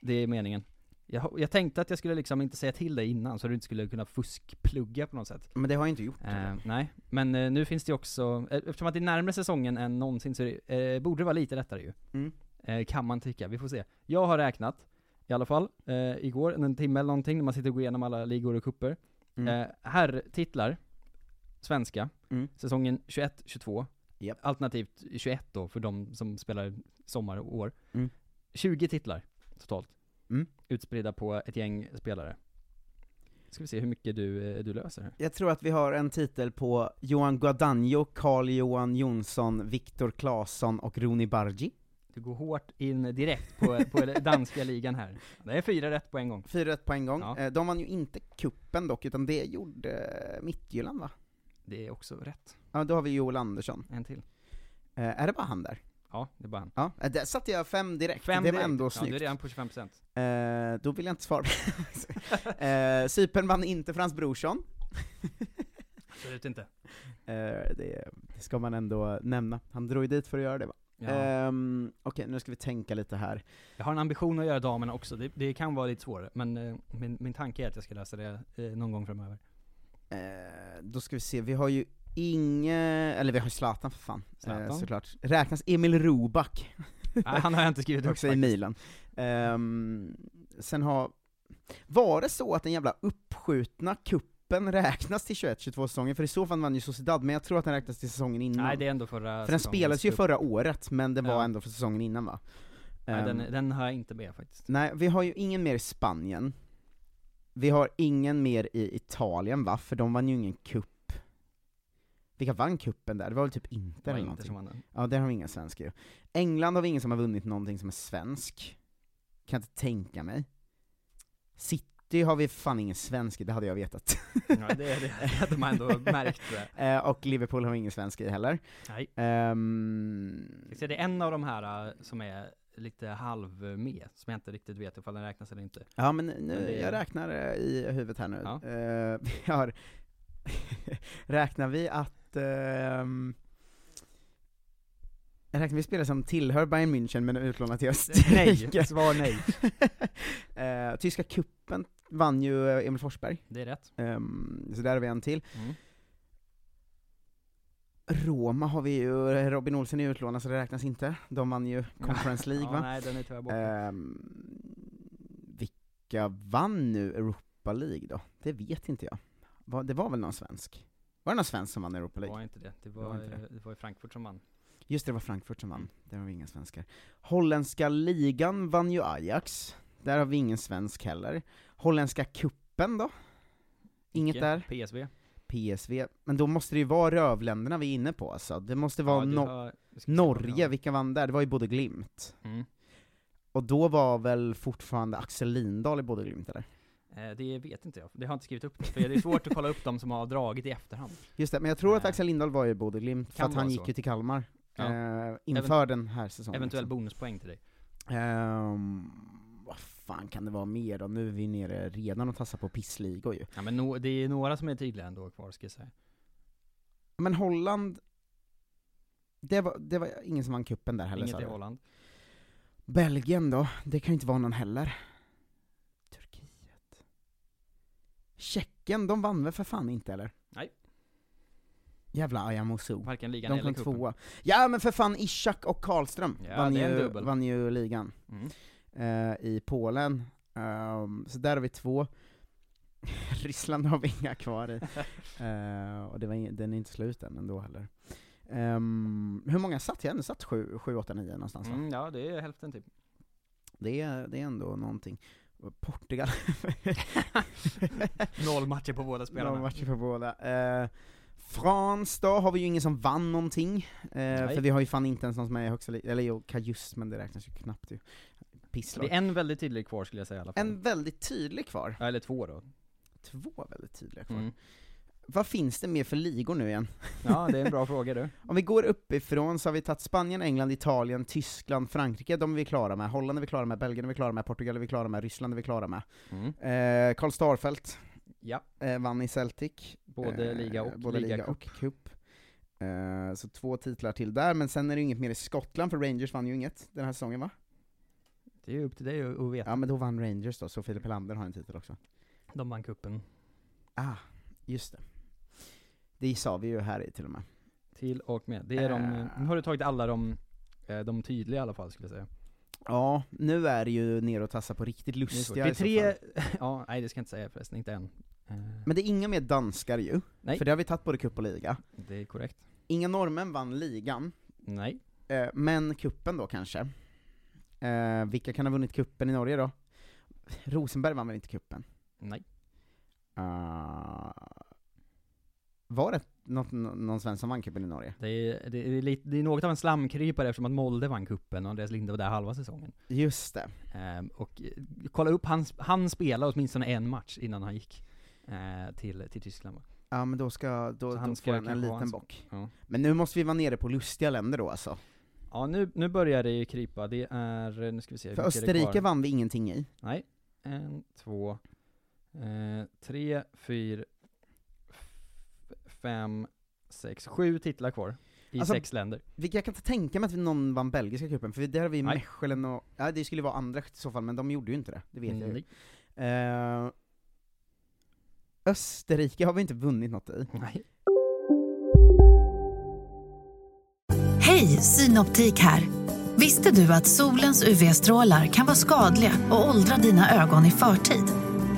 I: Det är meningen. Jag, jag tänkte att jag skulle liksom inte säga till dig innan, så du inte skulle kunna fuskplugga på något sätt.
G: Men det har jag inte gjort.
I: Eh, nej, men eh, nu finns det ju också, eh, eftersom att det är närmare säsongen än någonsin så det, eh, borde det vara lite lättare ju.
G: Mm.
I: Eh, kan man tycka, vi får se. Jag har räknat, i alla fall, eh, igår, en timme eller någonting, när man sitter och går igenom alla ligor och kupper.
G: Mm.
I: Herrtitlar, svenska,
G: Mm.
I: säsongen 21-22,
G: Japp.
I: alternativt 21 då, för de som spelar sommar och år.
G: Mm.
I: 20 titlar totalt,
G: Mm.
I: utspridda på ett gäng spelare. Ska vi se hur mycket du, eh, du löser här.
G: Jag tror att vi har en titel på Johan Guadagno, Carl-Johan Jonsson, Viktor Claesson och Roni Bargi.
I: Du går hårt in direkt på, på danska ligan här. Det är fyra rätt på en gång.
G: Fyra rätt på en gång.
I: Ja.
G: Eh, De vann ju inte kuppen dock, utan det gjorde Midtjylland va?
I: Det är också rätt.
G: Ja, då har vi Joel Andersson.
I: En till.
G: Eh, är det bara han där?
I: Ja, det är bara han.
G: Ja, eh, där satte jag fem direkt,
I: Fem
G: det var
I: direkt.
G: ändå
I: Ja,
G: snyggt.
I: du är redan på 25%.
G: Eh, då vill jag inte svara. eh, Cypern vann inte Frans Brorsson.
I: Absolut inte.
G: Eh, det, det ska man ändå nämna. Han drog ju dit för att göra det va?
I: Ja.
G: Ehm, Okej, nu ska vi tänka lite här.
I: Jag har en ambition att göra damerna också, det, det kan vara lite svårare, men eh, min, min tanke är att jag ska läsa det eh, någon gång framöver.
G: Eh, då ska vi se, vi har ju inge, eller vi har ju Zlatan för fan, eh,
I: Zlatan.
G: såklart. Räknas Emil Roback?
I: Nej, han har jag inte skrivit upp
G: Också i. Milan. Ehm, sen har, var det så att den jävla uppskjutna kuppen räknas till 21-22 säsongen? För i så fall vann ju Sociedad, men jag tror att den räknas till säsongen innan.
I: Nej, det är ändå förra
G: för den spelades ju förra året, men det var
I: Ja.
G: ändå för säsongen innan va?
I: Nej, den,
G: Ehm,
I: den har jag inte med faktiskt.
G: Nej, vi har ju ingen mer i Spanien. Vi har ingen mer i Italien va, för de vann ju ingen kupp. Vilka vann kuppen där? Det var väl typ
I: var
G: eller någonting?
I: som vann.
G: Ja, där har vi ingen svensk ju. England har vi ingen som har vunnit någonting som är svensk. Kan inte tänka mig. City har vi fan ingen svensk i, det hade jag vetat.
I: Ja, det, det hade man ändå märkt tror jag.
G: Eh, och Liverpool har vi ingen svensk i heller.
I: Nej. Ser det är en av de här äh, som är lite halv med, som jag inte riktigt vet ifall den räknas eller inte.
G: Ja men nu,
I: Men det-
G: jag räknar eh, i huvudet här nu.
I: Ja.
G: Eh, vi har, räknar vi att, ehm, räknar vi spelare som tillhör Bayern München men är utlånade till Österrike?
I: Nej, svar nej.
G: Eh, Tyska kuppen vann ju eh, Emil Forsberg,
I: Det är rätt.
G: Ehm, så där har vi en till.
I: Mm.
G: Roma har vi ju, Robin Olsen är utlånad så det räknas inte. De vann ju Conference League
I: ja,
G: va?
I: Nej, den är tyvärr borta.
G: Ehm, vilka vann nu Europa League då? Det vet inte jag. Det var väl någon svensk? Var det någon svensk som vann Europa
I: det
G: League?
I: var inte det. Det
G: Det var
I: var,
G: inte det.
I: det var ju Frankfurt som vann.
G: Just det, det var Frankfurt som vann. Där har vi inga svenskar. Holländska ligan vann ju Ajax. Där har vi ingen svensk heller. Holländska kuppen då? Inget
I: Icke.
G: där.
I: PSV.
G: PSV. Men då måste det ju vara rövländerna vi är inne på alltså. Det måste vara
I: Ja, det
G: no-
I: var-
G: Norge, vilka vann där? Det var ju både Glimt.
I: Mm.
G: Och då var väl fortfarande Axel Lindahl i både Glimt eller?
I: Eh, Det vet inte jag, det har jag inte skrivit upp det, för det är svårt att kolla upp de som har dragit i efterhand.
G: Just det, men jag tror att
I: Nej.
G: Axel Lindahl var i Bodø Glimt, för att han gick
I: så.
G: ju till Kalmar
I: Ja.
G: eh, inför den här säsongen.
I: Eventuell
G: också.
I: bonuspoäng till dig.
G: Ehm, vad fan kan det vara mer då? Nu är vi nere redan och tassar på pissligor ju.
I: Ja men no, det är några som är tydliga ändå kvar ska jag säga.
G: Men Holland, det var, det var ingen som vann kuppen där heller
I: Inget i? Holland.
G: Belgien då? Det kan ju inte vara någon heller. Turkiet. Tjeckien, de vann väl för fan inte eller?
I: Nej.
G: Jävla Ayamosu.
I: Varken ligan
G: De
I: eller
G: kom
I: cupen.
G: tvåa. Ja men för fan Ishak och Karlström
I: Ja,
G: vann, ju, vann ju ligan
I: Mm.
G: eh, i Polen. Ehm, så där har vi två. Ryssland har vi inga kvar i. Eh, och det var ing- den är inte slut än ändå heller. Ehm, hur många satt jag? ändå satt 7, 7 8, 9 någonstans va?
I: Mm, ja det är hälften typ.
G: Det, är, det är ändå någonting. Portugal.
I: Noll matcher på båda spelarna.
G: Noll matcher på båda. Eh, France då har vi ju ingen som vann någonting, eh, för vi har ju fan inte ens någon som är i högsta eller jo, Kajus, men det räknas ju knappt ju. Pisslag.
I: Det är en väldigt tydlig kvar skulle jag säga i alla fall.
G: En väldigt tydlig kvar.
I: Ja, Eller två då.
G: Två väldigt tydliga kvar.
I: Mm.
G: Vad finns det mer för ligor nu igen?
I: Ja, det är en bra fråga du.
G: Om vi går uppifrån så har vi tagit Spanien, England, Italien, Tyskland, Frankrike, de är vi klara med. Holland är vi klara med, Belgien är vi klara med, Portugal är vi klara med, Ryssland är vi klara med.
I: Mm.
G: Eh, Karl Starfelt
I: Ja,
G: eh, vann i Celtic.
I: både
G: Eh,
I: liga och
G: både
I: liga,
G: liga och cup. Eh, så två titlar till där, men sen är det inget mer i Skottland, för Rangers vann ju inget den här säsongen va?
I: Det är ju upp till dig att veta.
G: Ja men då vann Rangers då, så Filip Helander har en titel också.
I: De vann cupen.
G: Ah, just det. Det sa vi ju här i till och med.
I: Till och med. Det är de,
G: Äh.
I: nu har du tagit alla de, eh, de tydliga i alla fall skulle jag säga.
G: Ja, nu är det ju ner och tassa på riktigt lustiga
I: det är tre, ja nej det ska jag inte säga förresten, inte än. Eh,
G: Men det är inga mer danskar ju,
I: Nej.
G: för det har vi tagit både cup och liga.
I: Det är korrekt.
G: Inga norrmän vann ligan,
I: Nej.
G: men kuppen då kanske. Vilka kan ha vunnit kuppen i Norge då? Rosenberg vann väl inte kuppen?
I: Nej.
G: Uh, var det något, nå- någon svensk som vann kuppen i Norge?
I: Det är, det, är lite, det är något av en slamkrypare eftersom att Molde vann kuppen och Andreas Linde var där halva säsongen.
G: Just det.
I: Ehm, och eh, kolla upp, han, han spelade åtminstone en match innan han gick eh, till, till Tyskland?
G: Ja men då ska, då,
I: Så han
G: då får han en liten bock.
I: Ja.
G: Men nu måste vi vara nere på lustiga länder då alltså.
I: Ja nu, nu börjar det ju krypa, det är, nu ska vi se,
G: För Österrike vann vi ingenting i.
I: Nej. En, två, eh, tre, fyra, fem, sex, sju titlar kvar. I
G: Alltså,
I: sex länder.
G: Vilka jag kan inte tänka mig att någon vann belgiska cupen, för där har vi
I: Nej.
G: Mechelen och, ja det skulle vara andra i så fall, men de gjorde ju inte det, det vet jag ju. Eh, Österrike har vi inte vunnit något i.
I: Nej.
B: Hej, Synoptik här. Visste du att solens UV-strålar kan vara skadliga och åldra dina ögon i förtid?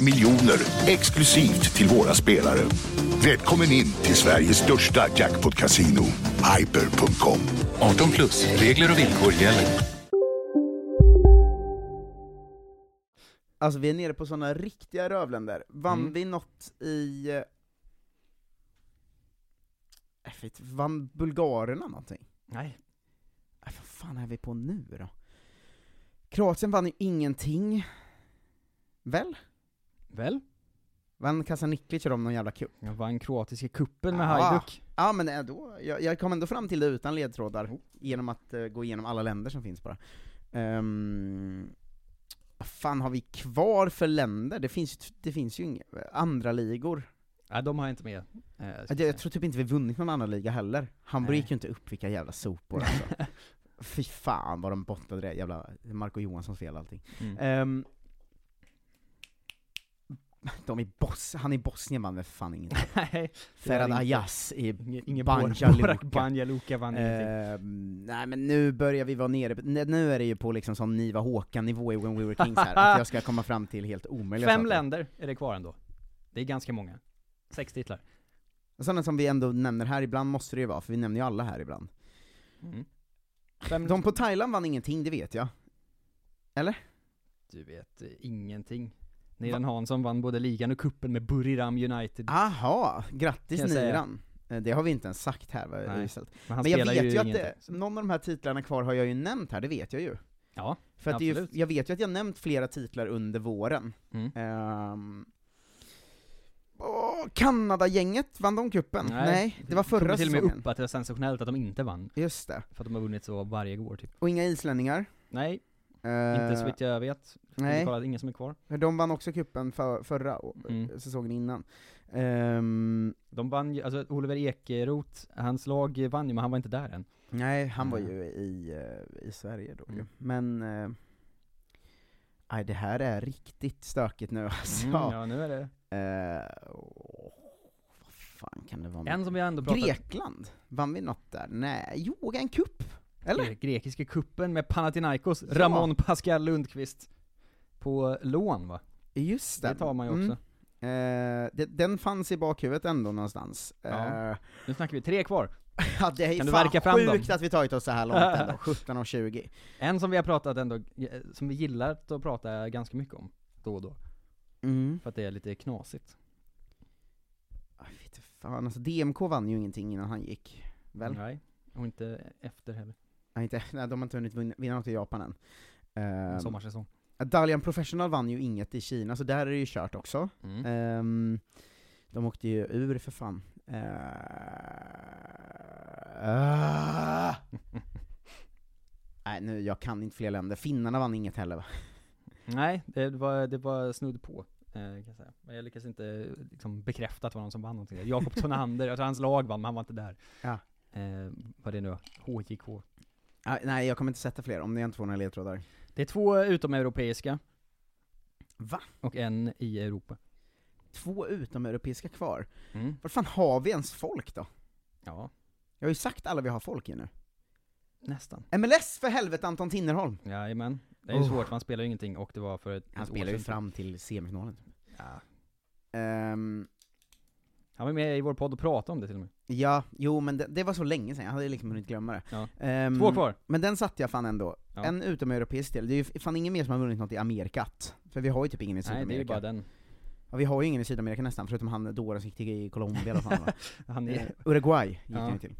K: miljoner exklusivt till våra spelare. Välkommen in till Sveriges största jackpot-kasino, hyper.com.
L: 18 plus, regler och villkor gäller.
G: Alltså vi är nere på såna riktiga rövländer. Vann
I: Mm.
G: vi något i... eh, Jag vet, vann Bulgarerna någonting?
I: Nej.
G: Nej, vad fan är vi på nu då? Kroatien vann ju ingenting. Väl?
I: Väl?
G: Vann Kasaniklic om någon jävla cup?
I: Jag vann kroatiska kuppen med. Hajduk.
G: Ja men ändå, jag, jag kom ändå fram till det utan ledtrådar, genom att eh, gå igenom alla länder som finns bara. Um, vad fan har vi kvar för länder? Det finns, det finns ju inga, andra ligor.
I: Nej, de har jag inte med. Eh,
G: Jag, jag tror typ inte vi vunnit någon annan liga heller. Hamburg gick ju inte upp, vilka jävla sopor alltså. Fy fan vad de bottnade det, jävla Marco Johanssons fel allting.
I: Mm.
G: Ehm, de i Bos han i Bosnien vann väl fan ingenting.
I: Nej, inte.
G: Ayas i Banja Luka.
I: Banja Luka vann ingenting.
G: Ehm, nej men nu börjar vi vara nere, nu- är det ju på liksom sån Niva Håkan-nivå i When We Were Kings här, att jag ska komma fram till helt omöjliga
I: Fem
G: saker.
I: länder är det kvar ändå. Det är ganska många. Sex titlar.
G: Sådana som vi ändå nämner här, ibland måste det ju vara, för vi nämner ju alla här ibland.
I: Mm. Fem,
G: De på Thailand vann ingenting, det vet jag. Eller?
I: Du vet eh, ingenting. Niran Hansson vann både ligan och kuppen med Buriram United.
G: Aha, grattis. Niran! Eh, Det har vi inte ens sagt här vad
I: Nej, men
G: Men jag vet
I: ju
G: att det, någon av de här titlarna kvar har jag ju nämnt här, det vet jag ju.
I: Ja,
G: För att det ju, jag vet ju att jag nämnt flera titlar under våren.
I: Mm.
G: Ehm, åh, Kanada-gänget, vann de kuppen? Nej, det var förra
I: till och med
G: säsongen.
I: upp att det är sensationellt att de inte vann.
G: Just det.
I: För att de har vunnit så varje år typ.
G: Och inga islänningar?
I: Nej,
G: Eh,
I: inte så vitt jag vet.
G: nej.
I: Kollat, ingen som är kvar.
G: De vann också kuppen för, förra
I: Mm.
G: säsongen innan. Ehm,
I: De vann ju, alltså Oliver Ekeroth, hans lag vann ju men han var inte där än.
G: nej, han var
I: Eh.
G: ju i, eh, i Sverige då ju.
I: Mm.
G: Men, eh, nej det här är riktigt stökigt nu alltså.
I: Mm, ja, nu är det.
G: Eh, åh, vad fan kan det vara?
I: En som vi ändå pratat-
G: Grekland? Vann vi något där? Nej, jo, en kupp? Eller?
I: Gre- Grekiska kuppen med Panathinaikos,
G: Ja.
I: Ramon Pascal Lundqvist. På lån va?
G: Just det.
I: Det tar man ju
G: Mm.
I: också.
G: Eh, det, den fanns i bakhuvudet ändå någonstans.
I: Ja.
G: Eh,
I: Nu snackar vi tre kvar.
G: ja, det är
I: Kan du
G: fan
I: verka fram dem?
G: sjukt att vi tagit oss så här långt ändå, 17 och 20.
I: En som vi har pratat ändå, eh, som vi gillar att prata ganska mycket om, då och då.
G: Mm.
I: För att det är lite knasigt.
G: Jag vet inte fan, alltså DMK vann ju ingenting innan han gick, väl?
I: Nej, och inte efter heller.
G: Nej, inte, nej de har inte hunnit vinna, vinna något i Japan än. Ehm,
I: Sommarsäsong.
G: Dalian Professional vann ju inget i Kina, så där är det ju kört också.
I: Mm.
G: Ehm, de åkte ju ur för fan. Uh, ah. Nej nu, jag kan inte fler länder. Finnarna vann inget heller va?
I: Nej, det var, det var snudd på, eh, kan jag säga. Men jag lyckas inte liksom, bekräfta att det var någon som vann någonting. Jakob Tonander, jag tror hans lag vann, men han var inte där.
G: Ja.
I: Eh, vad det nu HJK.
G: Ah, nej jag kommer inte sätta fler, om det inte får några ledtrådar.
I: Det är två utomeuropeiska.
G: Va?
I: Och en i Europa.
G: Två utomeuropeiska kvar?
I: Mm.
G: Var fan har vi ens folk då?
I: Ja,
G: Jag har ju sagt alla vi har folk i nu.
I: nästan.
G: MLS för helvete Anton Tinnerholm!
I: Jajamän. Det är ju
G: Oh.
I: svårt, han spelar ju ingenting och det var för ett
G: Han spelar ju fram till semifinalen.
I: Ja.
G: Ehm,
I: Han var med i vår podd och pratade om det till och med.
G: ja, jo men det, det var så länge sedan, jag hade liksom hunnit glömma det.
I: Ja.
G: Ehm,
I: Två kvar.
G: Men den satte jag fan ändå.
I: Ja.
G: En utomeuropeisk del, det är ju fan ingen mer som har vunnit något i Amerikat. För vi har ju typ ingen i
I: Nej,
G: Sydamerika.
I: det är ju bara den.
G: Ja, vi har ju ingen i Sydamerika nästan, förutom han Dora som gick till Colombia eller fan var.
I: Han
G: Eh,
I: är
G: Uruguay gick
I: Ja.
G: han ju till.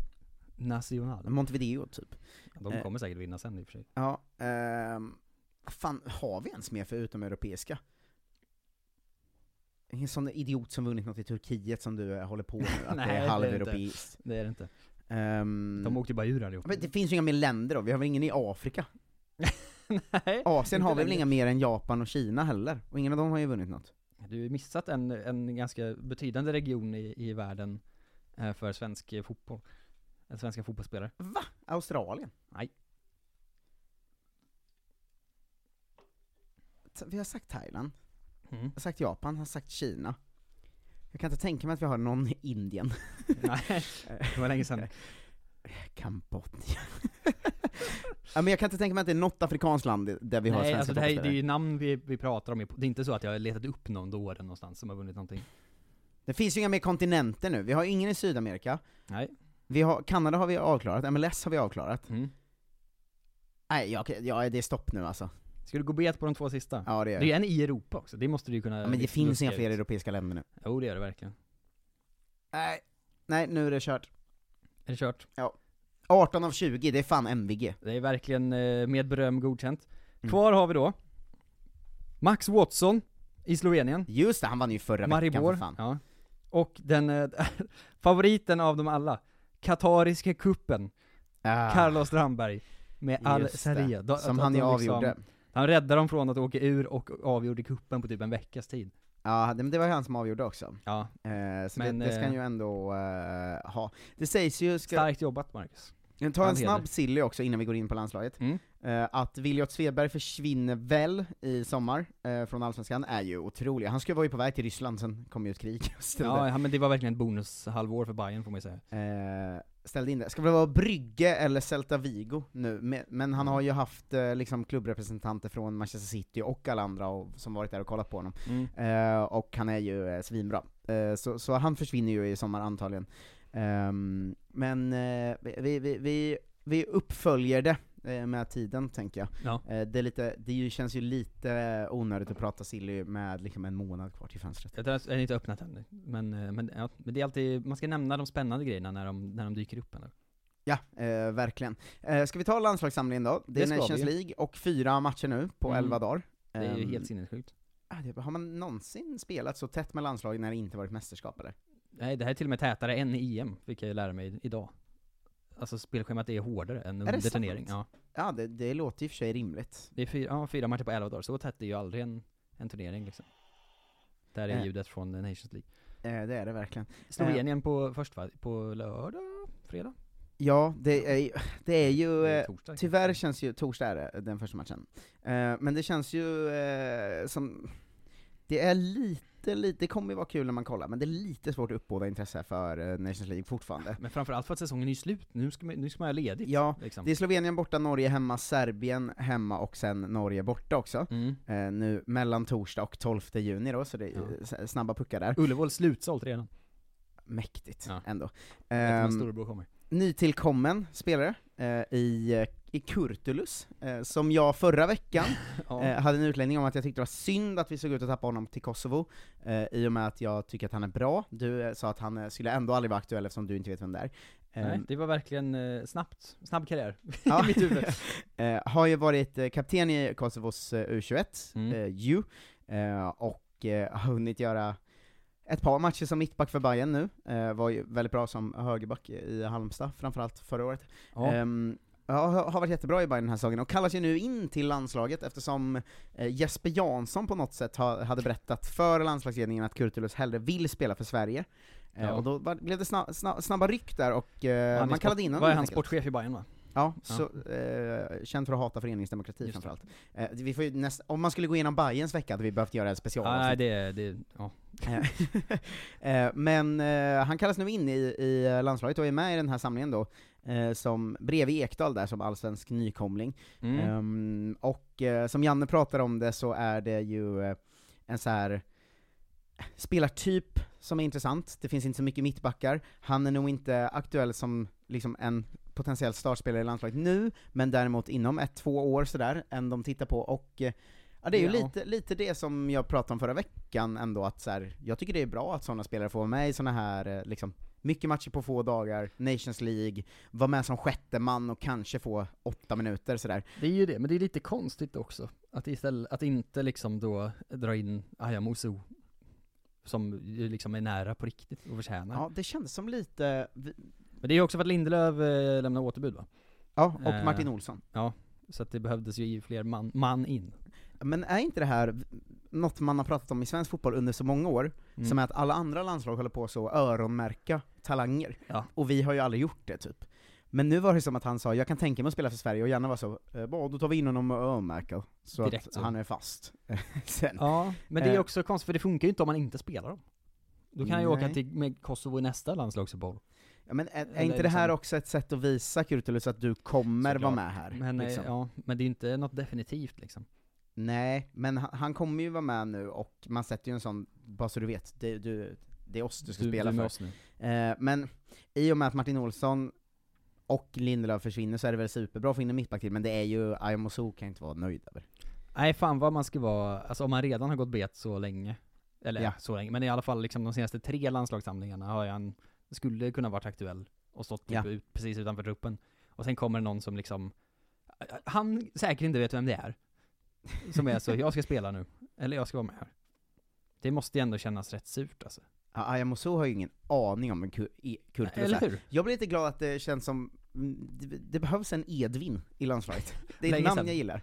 I: national.
G: Montevideo typ.
I: De
G: Eh.
I: kommer säkert vinna sen i och för sig.
G: Ja, ehm, fan har vi ens mer för utomeuropeiska? Ingen sån idiot som vunnit något i Turkiet som du eh, håller på med, att det
I: Nej, det är det
G: halveuropeiskt.
I: Det är det inte.
G: Ehm,
I: De åkte ju bara ur allihop.
G: men det finns ju inga mer länder då, vi har väl ingen i Afrika?
I: Nej,
G: Asien har vi väl inga mer än Japan och Kina heller, och ingen av dem har ju vunnit något.
I: Du har missat en, en ganska betydande region i, i världen eh, för svensk eh, fotboll. En svenska fotbollsspelare.
G: Va? Australien?
I: Nej.
G: Vi har sagt Thailand,
I: Mm.
G: jag har sagt Japan, jag har sagt Kina. Jag kan inte tänka mig att vi har någon i Indien.
I: Nej, det var länge sedan.
G: Kambodja. ja, men jag kan inte tänka mig att det är något afrikanskt land där vi har
I: Nej,
G: svenska
I: alltså det, här, det är ju namn vi, vi pratar om, det är inte så att jag har letat upp någon dåre någonstans som har vunnit någonting.
G: Det finns ju inga mer kontinenter nu, vi har ingen i Sydamerika.
I: Nej.
G: Vi har, Kanada har vi avklarat, MLS har vi avklarat.
I: Mm.
G: Nej, jag, ja, det är stopp nu alltså.
I: Ska du gå bet på de två sista?
G: Ja, det är
I: Det är en i Europa också, det måste du ju kunna
G: Ja, men det finns inga fler europeiska länder nu.
I: Jo det är det verkligen.
G: Nej, nej nu är det kört.
I: Är det kört?
G: Ja. 18 av 20, det är fan MVG.
I: Det är verkligen eh, med beröm godkänt.
G: Mm.
I: Kvar har vi då Max Watson i Slovenien.
G: Just det, han vann ju förra
I: Maribor,
G: veckan för fan.
I: Ja. Och den, eh, favoriten av dem alla, Katariska kuppen
G: Ah.
I: Carlos Strandberg med Al. Saria.
G: Som han ju
I: liksom-
G: avgjorde.
I: Han räddade dem från att åka ur och avgjorde kuppen på typ en veckas tid.
G: Ja, det, men det var ju han som avgjorde också.
I: Ja.
G: Eh, så
I: Men,
G: det, det ska han
I: eh,
G: ju ändå eh, ha. Det sägs ju... Ska,
I: Starkt jobbat Marcus.
G: Tar en snabb silly också innan vi går in på landslaget.
I: Mm.
G: Eh, att Viljot Svedberg försvinner väl i sommar eh, från Allsvenskan är ju otroligt. Han skulle vara ju på väg till Ryssland, sen kom ju ett krig
I: Ja, men det var verkligen ett bonushalvår för Bayern får man ju säga.
G: eh, ställde in det. Ska det vara Brygge eller Celta Vigo nu? Men, han har ju haft eh, liksom klubbrepresentanter från Manchester City och alla andra och, som varit där och kollat på honom.
I: Mm.
G: Eh, och han är ju eh, svinbra. Eh, så, så han försvinner ju i sommar antagligen. Ehm, men vi, vi, vi, vi uppföljer det med tiden, tänker jag.
I: Ja.
G: Eh, det, är lite, det ju, känns ju lite onödigt att prata silly med liksom en månad kvar till fönstret.
I: Jag har inte öppnat än, men, eh, men, ja, men det är alltid, man ska nämna de spännande grejerna när de, när de dyker upp ändå.
G: Ja, eh, verkligen. Eh, ska vi ta landslagssamlingen då? Det
I: Det
G: Nations
I: vi.
G: League och fyra matcher nu på
I: Mm.
G: 11 dagar.
I: Det är ju
G: Ehm,
I: helt sinnessjukt.
G: Har man någonsin spelat så tätt med landslaget när det inte varit mästerskap eller?
I: Nej, det här är till och med tätare än EM, fick jag ju lära mig idag. Alltså spelschemat är hårdare än under turnering. Ja.
G: Ja, det, det låter i och för sig rimligt.
I: Det är fyra, ja, fyra matcher på 11 dagar, så tätt är ju aldrig en, en turnering liksom. Där är
G: Eh.
I: ljudet från eh, Nations League.
G: Eh, det är det verkligen. Eh,
I: Slovenien på först va? På lördag? Fredag?
G: Ja, det är, det är ju,
I: Det är
G: eh,
I: torsdag,
G: tyvärr känns ju, torsdag är det, den första matchen. Eh, men det känns ju eh, som, det är lite, lite, det kommer ju vara kul när man kollar, men det är lite svårt att uppbåda intresse för eh, Nations League fortfarande.
I: Men framförallt för att säsongen är slut, nu ska man, nu ska man ha ledigt.
G: Ja,
I: liksom.
G: det är Slovenien borta, Norge hemma, Serbien hemma och sen Norge borta också.
I: Mm.
G: Eh, nu mellan torsdag och 12 juni då, så det är
I: Ja.
G: s- snabba puckar där.
I: Ullevål slutsålt redan.
G: Mäktigt,
I: Ja.
G: ändå.
I: Kommer?
G: nytillkommen spelare eh, i, eh, i Kurtulus, eh, som jag förra veckan
I: Ja.
G: eh, hade en utläggning om att jag tyckte det var synd att vi såg ut att tappa honom till Kosovo, eh, i och med att jag tycker att han är bra. Du eh, sa att han eh, skulle ändå aldrig vara aktuell eftersom du inte vet vem det är.
I: Nej, det var verkligen eh, snabbt, snabb karriär
G: Ja.
I: i mitt huvud.
G: eh, har ju varit eh, kapten i Kosovos eh, U21,
I: Mm.
G: eh, U, eh, och eh, har hunnit göra ett par matcher som mittback för Bayern nu, eh, var ju väldigt bra som högerback i Halmstad, framförallt förra året.
I: Ja.
G: Ja, har varit jättebra i Bayern den här säsongen, och kallas ju nu in till landslaget eftersom eh, Jesper Jansson på något sätt ha, hade berättat för landslagsledningen att Kurtulus hellre vill spela för Sverige. Eh,
I: Ja.
G: Och då blev det sna, sna, snabba ryck där, och eh, man kallade in honom
I: Vad är han, sportchef i Bayern va?
G: Ja,
I: Ja.
G: så, eh, känd för att hata föreningsdemokrati
I: Just
G: framförallt. Eh, vi får näst, om man skulle gå igenom Bayerns vecka hade vi behövt göra ett
I: Ja, nej,
G: specialavsnitt.
I: det, det, ja.
G: Eh, men eh, han kallas nu in i, i landslaget och är med i den här samlingen då, eh, som bredvid Ekdal där som allsvensk nykomling.
I: Mm.
G: Ehm, och eh, som Janne pratar om det så är det ju eh, en så här spelartyp som är intressant, det finns inte så mycket mittbackar, han är nog inte aktuell som liksom en potentiell startspelare i landslaget nu, men däremot inom ett, två år sådär, än de tittar på, och eh, Ja det är ju
I: Ja.
G: lite, lite det som jag pratade om förra veckan ändå, att så här, jag tycker det är bra att sådana spelare får vara med i sådana här, eh, liksom, mycket matcher på få dagar, Nations League, vara med som sjätte man och kanske få åtta minuter sådär.
I: Det är ju det, men det är lite konstigt också. Att istället, att inte liksom då dra in Ayamusu som liksom är nära på riktigt och förtjänar.
G: Ja, det kändes som lite,
I: Men det är ju också för att Lindelöf eh, lämnar återbud va?
G: ja, och
I: Eh,
G: Martin Olsson.
I: Ja, så att det behövdes ju fler man, man in.
G: Men är inte det här, något man har pratat om i svensk fotboll under så många år,
I: Mm.
G: som är att alla andra landslag håller på så att öronmärka talanger.
I: Ja.
G: Och vi har ju aldrig gjort det typ. Men nu var det som att han sa, jag kan tänka mig att spela för Sverige, och Janne var så, eh, då tar vi in honom och öronmärker. Så
I: Direkt
G: att
I: så.
G: han är fast. Sen.
I: Ja, men det är
G: Eh,
I: också konstigt för det funkar ju inte om man inte spelar dem. Då kan han ju åka till med Kosovo i nästa landslagsuppehåll.
G: Ja, men är, är inte det här
I: liksom-
G: också ett sätt att visa Kurtulus att du kommer vara
I: Såklart.
G: med här?
I: Men, eh,
G: liksom?
I: ja, men det är ju inte något definitivt liksom.
G: Nej, men han, han kommer ju vara med nu, och man sätter ju en sån, bara så du vet, det, du, det är oss du ska
I: Du-
G: spela
I: du
G: för.
I: oss nu.
G: Eh, men i och med att Martin Olsson och Lindelöf försvinner så är det väl superbra att få in en mittback men det är ju, Ayamoso kan jag inte vara nöjd över.
I: Nej fan vad man ska vara, alltså om man redan har gått bet så länge, eller
G: Ja.
I: så länge, men i alla fall liksom de senaste tre landslagssamlingarna har han, skulle kunna varit aktuell och stått typ
G: Ja.
I: ut, precis utanför truppen. Och sen kommer det någon som liksom, han säkert inte vet vem det är. Som är så, jag ska spela nu, eller jag ska vara med här. Det måste ju ändå kännas rätt surt alltså.
G: Ja, Ayamoso har ju ingen aning om vem Kur- Kurtulus
I: Eller hur?
G: Jag blir lite glad att det känns som, det, det behövs en Edvin i landslaget. Det är ett namn jag gillar.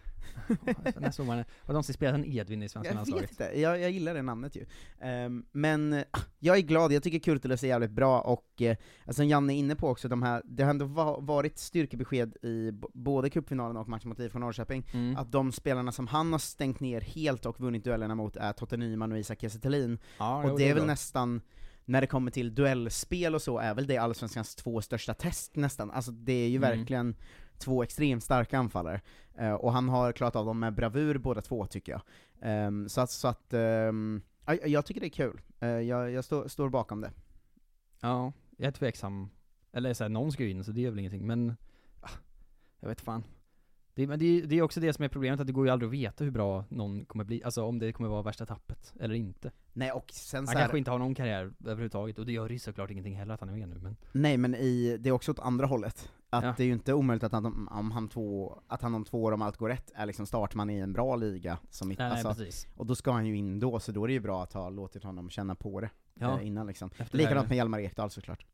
I: När såg man det? De spelat en Edvin i svenska
G: Jag
I: landslaget?
G: vet inte, jag, jag gillar det namnet ju. Ehm, men eh, jag är glad, jag tycker Kurtulus är jävligt bra, och uh, alltså Janne är inne på också, de här, det har ändå va- varit styrkebesked i både cupfinalen och matchen mot IFK Norrköping,
I: Mm.
G: att de spelarna som han har stängt ner helt och vunnit duellerna mot är Totte Nyman och Isak Kiese.
I: Ja,
G: och det är väl
I: bra.
G: nästan, när det kommer till duellspel och så, är väl det Allsvenskans två största test nästan. Alltså det är ju
I: Mm.
G: verkligen två extremt starka anfallare. Eh, och han har klarat av dem med bravur båda två, tycker jag. Ehm, så att, så att ehm, ja, jag tycker det är kul. Eh, jag jag står- står bakom det.
I: Ja, jag är tveksam. Eller såhär, någon ska ju in så det är väl ingenting, men ah, jag vet fan. Det, men det, är- det är också det som är problemet, att det går ju aldrig att veta hur bra någon kommer bli, alltså om det kommer vara värsta tappet, eller inte.
G: Nej, och sen
I: Han
G: så här,
I: kanske inte har någon karriär överhuvudtaget, och det gör ju såklart ingenting heller att han är med nu, men
G: Nej men i, det är också åt andra hållet. Att
I: Ja.
G: det är ju inte omöjligt att han, om, han två, att han om två år, om allt går rätt, är liksom startman i en bra liga. Som mitt,
I: Nej,
G: alltså,
I: precis.
G: Och då ska han ju in då, så då är det ju bra att ha låtit honom känna på det
I: Ja.
G: eh, innan liksom.
I: Efter
G: Likadant med Hjalmar Ekdal såklart.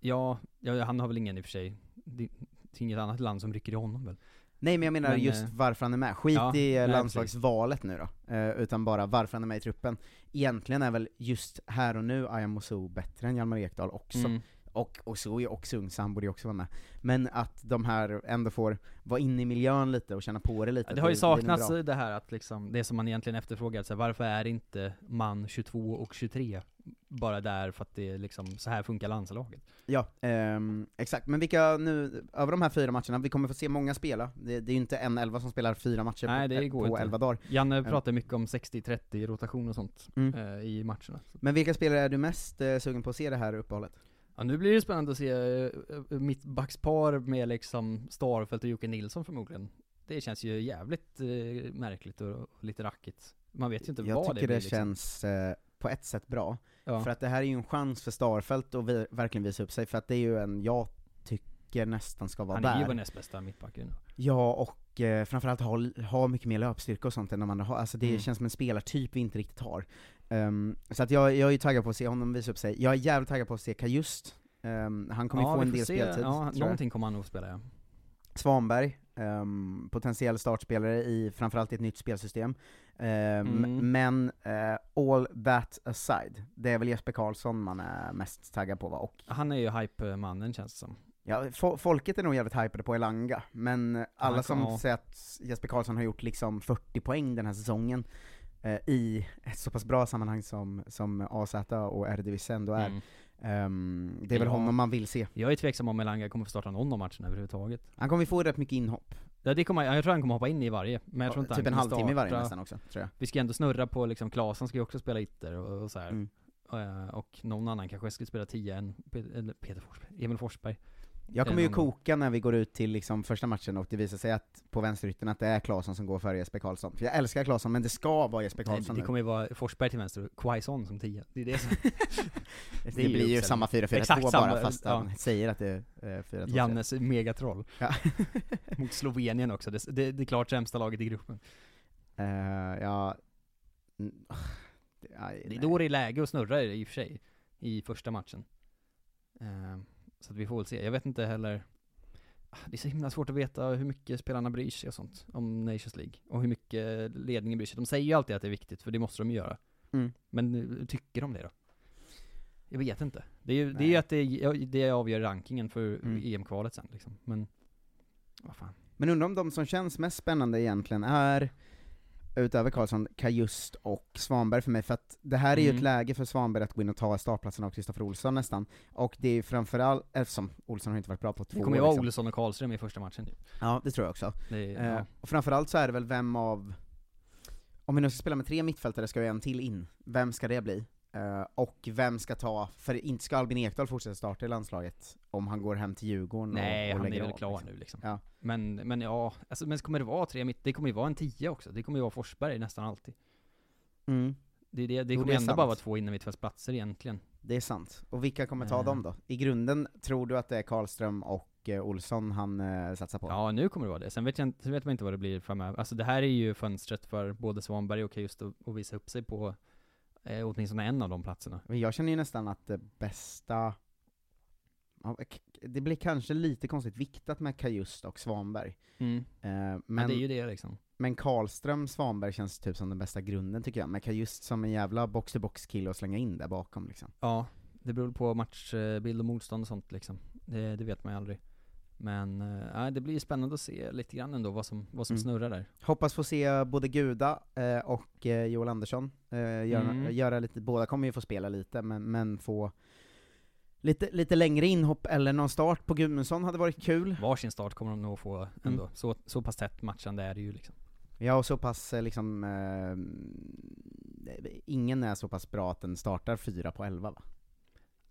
I: ja, ja, han har väl ingen i och för sig, det, det är inget annat land som rycker i honom väl?
G: Nej men jag menar
I: Men,
G: just
I: eh,
G: varför han är med. Skit
I: ja,
G: i eh,
I: nej,
G: landslagsvalet nu då, eh, utan bara varför han är med i truppen. Egentligen är väl just här och nu Ayamoso bättre än Hjalmar Ekdal också.
I: Mm.
G: Och, så är också ung, så han borde ju också vara med. Men att de här ändå får vara inne i miljön lite och känna på det lite.
I: Ja, det har ju
G: nog
I: saknats
G: bra.
I: det här att liksom, det som man egentligen efterfrågar, så här, varför är inte man 22 och 23 bara där för att det är liksom, så här funkar landslaget?
G: Ja, ehm, exakt. Men vilka nu, över de här fyra matcherna, vi kommer få se många spela. Det, det är ju inte en elva som spelar fyra matcher
I: Nej
G: på,
I: det går
G: på elva dagar.
I: Janne
G: Ehm,
I: pratar mycket om 60-30 rotation och sånt
G: Mm.
I: eh, i matcherna.
G: Men vilka spelare är du mest eh, sugen på att se det här uppehållet?
I: Ja nu blir det spännande att se uh, mitt backspar med liksom Starfelt och Jocke Nilsson förmodligen. Det känns ju jävligt eh, märkligt och, och lite rackigt. Man vet ju inte
G: Jag
I: vad
G: tycker
I: det
G: det,
I: blir liksom.
G: känns eh, på ett sätt bra.
I: Ja.
G: För att det här är ju en chans för Starfelt att vi, verkligen visa upp sig, för att det är ju en jag tycker nästan ska vara
I: Han
G: där.
I: är ju vår näst bästa mittback.
G: Ja, och eh, framförallt ha, ha mycket mer löpstyrka och sånt än de andra har. Alltså det
I: Mm.
G: känns som en spelartyp vi inte riktigt har. Ehm, så att jag, jag är ju taggad på att se honom visa upp sig. Jag är jävligt taggad på att se Kajust. Ehm, han kommer ju
I: ja,
G: få
I: vi
G: en del
I: se.
G: speltid,
I: Ja, någonting kommer han nog spela ja.
G: Svanberg, um, potentiell startspelare i framförallt i ett nytt spelsystem. Ehm,
I: Mm.
G: Men eh, all that aside, det är väl Jesper Karlsson man är mest taggad på va? Och
I: Han är ju hype-mannen känns det som.
G: Ja, fo- folket är nog jävligt hypade på Elanga, men alla som
I: ja.
G: säger att Jesper Karlsson har gjort liksom 40 poäng den här säsongen, eh, i ett så pass bra sammanhang som, som AZ och Eredivisie ändå är,
I: Mm.
G: Ehm, det är väl
I: Ja.
G: honom man vill se.
I: Jag är tveksam om Elanga kommer få starta någon av matcherna överhuvudtaget.
G: Han kommer ju få rätt mycket inhopp.
I: Ja, det kommer, jag tror han kommer hoppa in i varje, men jag tror inte
G: typ
I: han
G: en halvtimme i varje nästan också, tror jag.
I: Vi ska ändå snurra på liksom, Klasen ska ju också spela ytter och, och så.
G: Mm.
I: Eh, och någon annan kanske skulle spela 10 än Peter Forsberg, Emil Forsberg.
G: Jag kommer ju
I: någon-
G: koka när vi går ut till liksom första matchen och det visar sig att på vänsterytten att det är Claesson som går före Jesper Karlsson. För jag älskar Claesson, men det ska vara Jesper
I: Nej,
G: Karlsson
I: det
G: nu.
I: kommer ju vara Forsberg till vänster och Quaison som 10. Det är det som...
G: Det,
I: är
G: blir ju samma 4-4-2
I: Exakt
G: bara, fast
I: ja.
G: han säger att det är eh, 4-2.
I: Jannes megatroll.
G: Ja.
I: Mot Slovenien också, det, det, det är klart sämsta laget i gruppen.
G: Eh, ja... Mm, det, aj,
I: Det är
G: nej.
I: då det är läge att snurra i och för sig, i första matchen. Eh, så att vi får väl se, jag vet inte heller det är så himla svårt att veta hur mycket spelarna bryr sig och sånt om Nations League. Och hur mycket ledningen bryr sig. De säger ju alltid att det är viktigt, för det måste de ju göra.
G: Mm.
I: Men eh, tycker de det då? Jag vet inte. Det är ju det är att det, det avgör rankingen för
G: Mm.
I: EM-kvalet sen liksom. Men, vad fan.
G: Men undrar om de som känns mest spännande egentligen är, utöver Karlsson, Kajust och Svanberg för mig, för att det här är ju
I: Mm.
G: ett läge för Svanberg att gå in och ta startplatsen av Kristoffer Olsson nästan, och det är ju framförallt, eftersom Olsson har inte varit bra på två
I: Det kommer ju
G: år
I: vara
G: liksom.
I: Olsson och Karlström i första matchen.
G: Ja, det tror jag också.
I: Det,
G: Eh,
I: ja.
G: och framförallt så är det väl vem av, om vi nu ska spela med tre mittfältare ska ju en till in, vem ska det bli? Eh, och vem ska ta, för inte ska Albin Ekdal fortsätta starta i landslaget om han går hem till Djurgården
I: Nej,
G: och, och
I: han
G: lägger
I: är väl klar
G: liksom.
I: nu liksom.
G: Ja.
I: Men, men ja, alltså, men kommer det vara tre mitt, det kommer ju vara en tia också. Det kommer ju vara Forsberg nästan alltid.
G: Mm.
I: Det, det, det
G: Jo,
I: kommer
G: det
I: ändå
G: sant.
I: bara vara två innermittfältsplatser egentligen.
G: Det är sant. Och vilka kommer ta
I: Eh.
G: dem då? I grunden, tror du att det är Karlström och eh, Olsson han eh, satsar på?
I: Ja, nu kommer det vara det. Sen vet, jag sen vet man inte vad det blir framöver. Alltså det här är ju fönstret för både Svanberg och just att, att visa upp sig på eh, åtminstone en av de platserna.
G: Men jag känner ju nästan att det bästa, det blir kanske lite konstigt viktat med Kajust och Svanberg.
I: Mm.
G: Eh,
I: Men,
G: men,
I: det är ju det liksom.
G: men Karlström, Svanberg känns typ som den bästa grunden tycker jag, med Kajust som en jävla box-to-box-kille att slänga in där bakom liksom.
I: Ja, det beror på matchbild och motstånd och sånt liksom. Det, det vet man ju aldrig. Men eh, ja, det blir spännande att se lite grann ändå vad som, vad som
G: Mm.
I: snurrar där.
G: Hoppas få se både Guda eh, och eh, Joel Andersson eh, göra,
I: Mm.
G: göra lite, båda kommer ju få spela lite, men, men få lite, lite längre inhopp eller någon start på Gudmundsson hade varit kul.
I: Varsin start kommer de nog få ändå. Så, så pass tätt matchande är det ju liksom.
G: Ja, och så pass eh, liksom, eh, ingen är så pass bra att den startar fyra på elva va?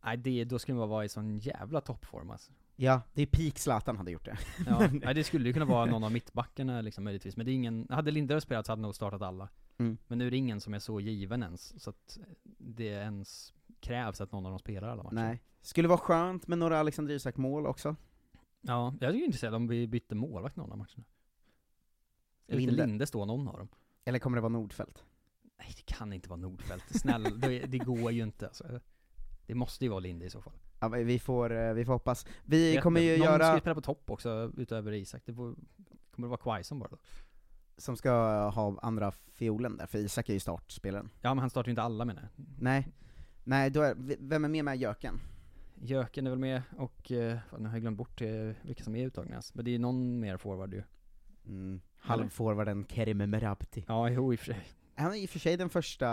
I: Nej, det, då skulle man vara i sån jävla toppform alltså.
G: Ja, det är peak Zlatan hade gjort det.
I: Ja, nej, det skulle ju kunna vara någon av mittbackarna liksom möjligtvis, men det är ingen, hade Lindelöf spelat så hade nog startat alla.
G: Mm.
I: Men nu är det ingen som är så given ens, så att det ens krävs att någon av dem spelar alla matcher.
G: Nej. Skulle vara skönt med några Alexander Isak-mål också.
I: Ja, jag ju intresserad om vi bytte målvakt någon av matcherna. Eller inte
G: Linde.
I: Linde stå någon av dem.
G: Eller kommer det vara Nordfeldt?
I: Nej, det kan inte vara Nordfeldt. Snälla, det, det går ju inte alltså. Det måste ju vara Linde i så fall.
G: Ja, vi får, eh, vi får hoppas. Vi
I: Vet
G: kommer ju
I: Någon ska
G: göra,
I: ju spela på topp också, utöver Isak. Det får, kommer det vara Quaison bara då?
G: som ska ha andra fiolen där, för Isak är ju startspelaren.
I: Ja, men han startar ju inte alla menar jag.
G: Nej, nej då är, vem är med med Jöken?
I: Jöken är väl med, och eh, fan, nu har jag glömt bort eh, vilka som är uttagna. Men det är någon mer forward ju.
G: Mm, halvforwarden Kerim Merabti.
I: Ja, jo i och för sig.
G: Han är i och för sig den första,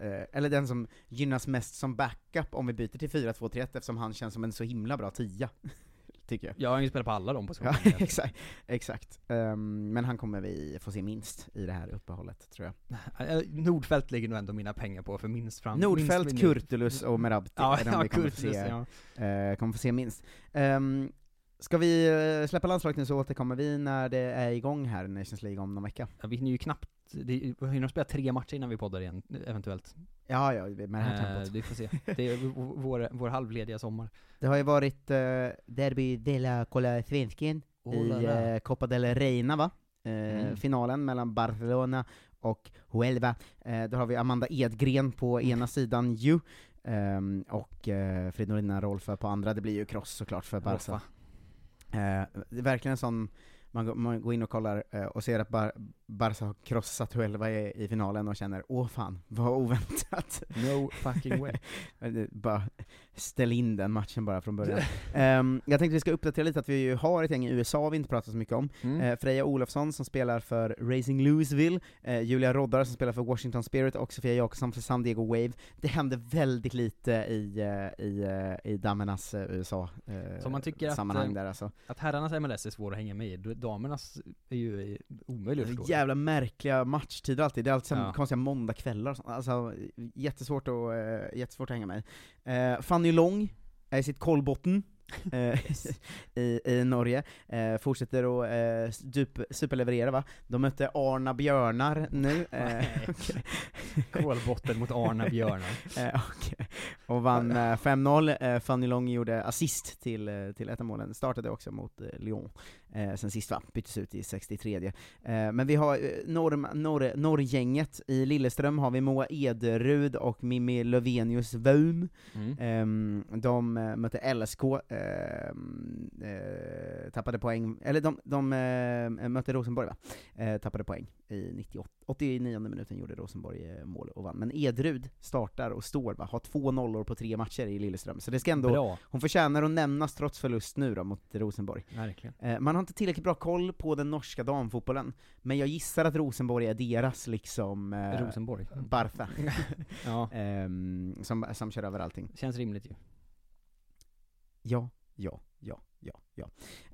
G: eh, eller den som gynnas mest som backup om vi byter till 4-2-3-1 eftersom han känns som en så himla bra tia. Tycker jag.
I: Jag har ju spelat på alla de
G: Ja,
I: positionerna.
G: exakt. exakt. Ehm, men han kommer vi få se minst i det här uppehållet, tror jag.
I: Eh, Nordfält ligger nog ändå mina pengar på för minst fram
G: Nordfält,
I: minst.
G: Kurtulus och Merabti
I: Ja,
G: är de
I: ja,
G: vi kommer få
I: Kurtulus,
G: se,
I: ja.
G: eh, kommer få se minst. Um, ska vi eh, släppa landslaget nu så återkommer vi när det är igång här, Nations League om någon vecka.
I: Ja, vi hinner ju knappt, det, vi hinner spela tre matcher innan vi poddar igen, eventuellt.
G: Ja, ja, med det här
I: Eh,
G: tempot.
I: vi får se. Det är vår, vår halvlediga sommar.
G: Det har ju varit eh, Derby de la Cola Svensken
I: Oh
G: i eh, Copa del Reina va? Eh,
I: Mm.
G: Finalen mellan Barcelona och Huelva. Eh, då har vi Amanda Edgren på ena sidan ju, ehm, och eh, Fridolina Rolfö på andra, det blir ju cross såklart för Barca. Eh, det är verkligen en sån, man, går- man går in och kollar eh, och ser att Bar Barca har krossat Huelva i, i finalen och känner åh fan, vad oväntat.
I: No fucking way.
G: Bara ställ in den matchen bara från början. Ehm, jag tänkte vi ska uppdatera lite att vi ju har ett gäng i USA vi inte pratat så mycket om.
I: Mm.
G: Eh, Freja Olofsson som spelar för Racing Louisville, eh, Julia Roddar som spelar för Washington Spirit och Sofia Jakobsson för San Diego Wave. Det händer väldigt lite i, eh, i, i dammernas USA
I: Så man tycker att,
G: sammanhang
I: eh,
G: där alltså.
I: Att herrarnas MLS är svår att hänga med i, damernas är ju omöjligt att förstå.
G: Jävla märkliga matchtider alltid, det är alltid
I: Ja.
G: konstiga måndagkvällar och sånt. alltså jättesvårt att, eh, jättesvårt att hänga med. Eh, Fanny Long är i sitt Kolbotten i, i Norge, eh, fortsätter att eh, dup, superleverera va. De mötte Arna Björnar nu, eh.
I: Kolbotten mot Arna Björnar.
G: eh, och, och vann eh, 5-0. Eh, Fanny Long gjorde assist till, eh, till ett av målen, startade också mot eh, Lyon eh, sen sist va, byttes ut i 63 eh, Men vi har eh, norr, norr, norrgänget, i Lilleström har vi Moa Ederud och Mimmi Lövenius Wum.
I: Mm.
G: Ehm, de eh, mötte LSK, eh, eh, tappade poäng, eller de, de eh, mötte Rosenborg va? Eh, tappade poäng i 98, 89 minuten gjorde Rosenborg eh, mål och vann. Men Edrud startar och står va, har två nollor på tre matcher i Lilleström, så det ska ändå,
I: Bra.
G: hon förtjänar att nämnas trots förlust nu då mot Rosenborg.
I: Verkligen.
G: Eh, man har inte tillräckligt bra koll på den norska damfotbollen, men jag gissar att Rosenborg är deras liksom...
I: Rosenborg?
G: Bartha.
I: Ja.
G: Ehm, som, som kör över allting.
I: Känns rimligt ju.
G: 有有有。Ja.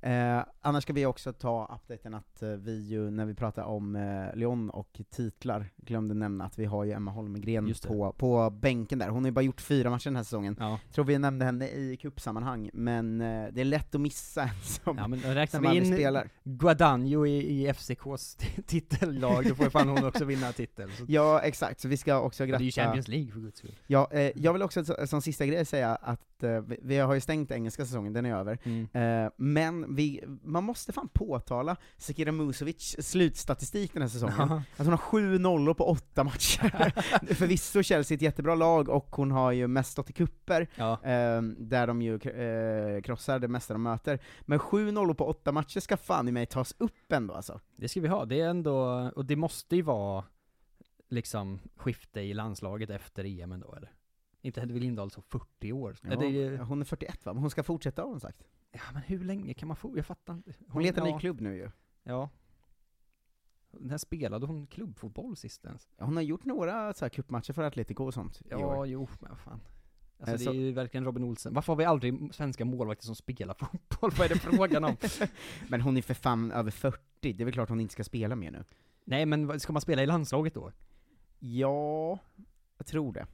G: Eh, annars ska vi också ta updaten att eh, vi ju, när vi pratar om eh, Lyon och titlar, glömde nämna att vi har ju Emma Holmgren
I: det.
G: på, på bänken där. Hon har ju bara gjort fyra matcher den här säsongen.
I: Ja.
G: Tror vi nämnde henne i cupsammanhang, men eh, det är lätt att missa en som,
I: Ja men räknar
G: som
I: vi in
G: spelar.
I: Guadagno i, i FCKs titellag, då får fan hon också vinna titel. Så.
G: Ja, exakt, så vi ska också
I: Det
G: gratta...
I: är ju Champions League för guds skull.
G: Ja, eh, jag vill också så- som sista grej säga att eh, vi, vi har ju stängt engelska säsongen, den är över.
I: Mm.
G: Men vi, man måste fan påtala Sekira Musovic slutstatistik den här säsongen. Att hon har sju nollor på åtta matcher. Förvisso Chelsea är ett jättebra lag, och hon har ju mest stått i kupper
I: Ja.
G: eh, där de ju eh, krossar det mesta de möter. Men sju nollor på åtta matcher ska fan i mig tas upp ändå alltså.
I: Det ska vi ha, det är ändå, och det måste ju vara liksom skifte i landslaget efter EM ändå eller? Inte Hedvig Lindahl så 40 år?
G: Ja,
I: det är ju,
G: Hon är 41 va? Men hon ska fortsätta har hon sagt.
I: Ja men hur länge kan man få, jag fattar inte.
G: Hon letar
I: ja,
G: ny klubb nu ju.
I: Ja. När spelade hon klubbfotboll sist ens?
G: Hon har gjort några så här cupmatcher för Atletico och sånt i
I: Ja,
G: år.
I: jo, men vad fan. Alltså
G: Eh,
I: det
G: så-
I: är ju verkligen Robin Olsen. Varför har vi aldrig svenska målvakter som spelar fotboll? Vad är det frågan om?
G: Men hon är för fan över 40, det är väl klart hon inte ska spela mer nu?
I: Nej men ska man spela i landslaget då?
G: Ja, jag tror det.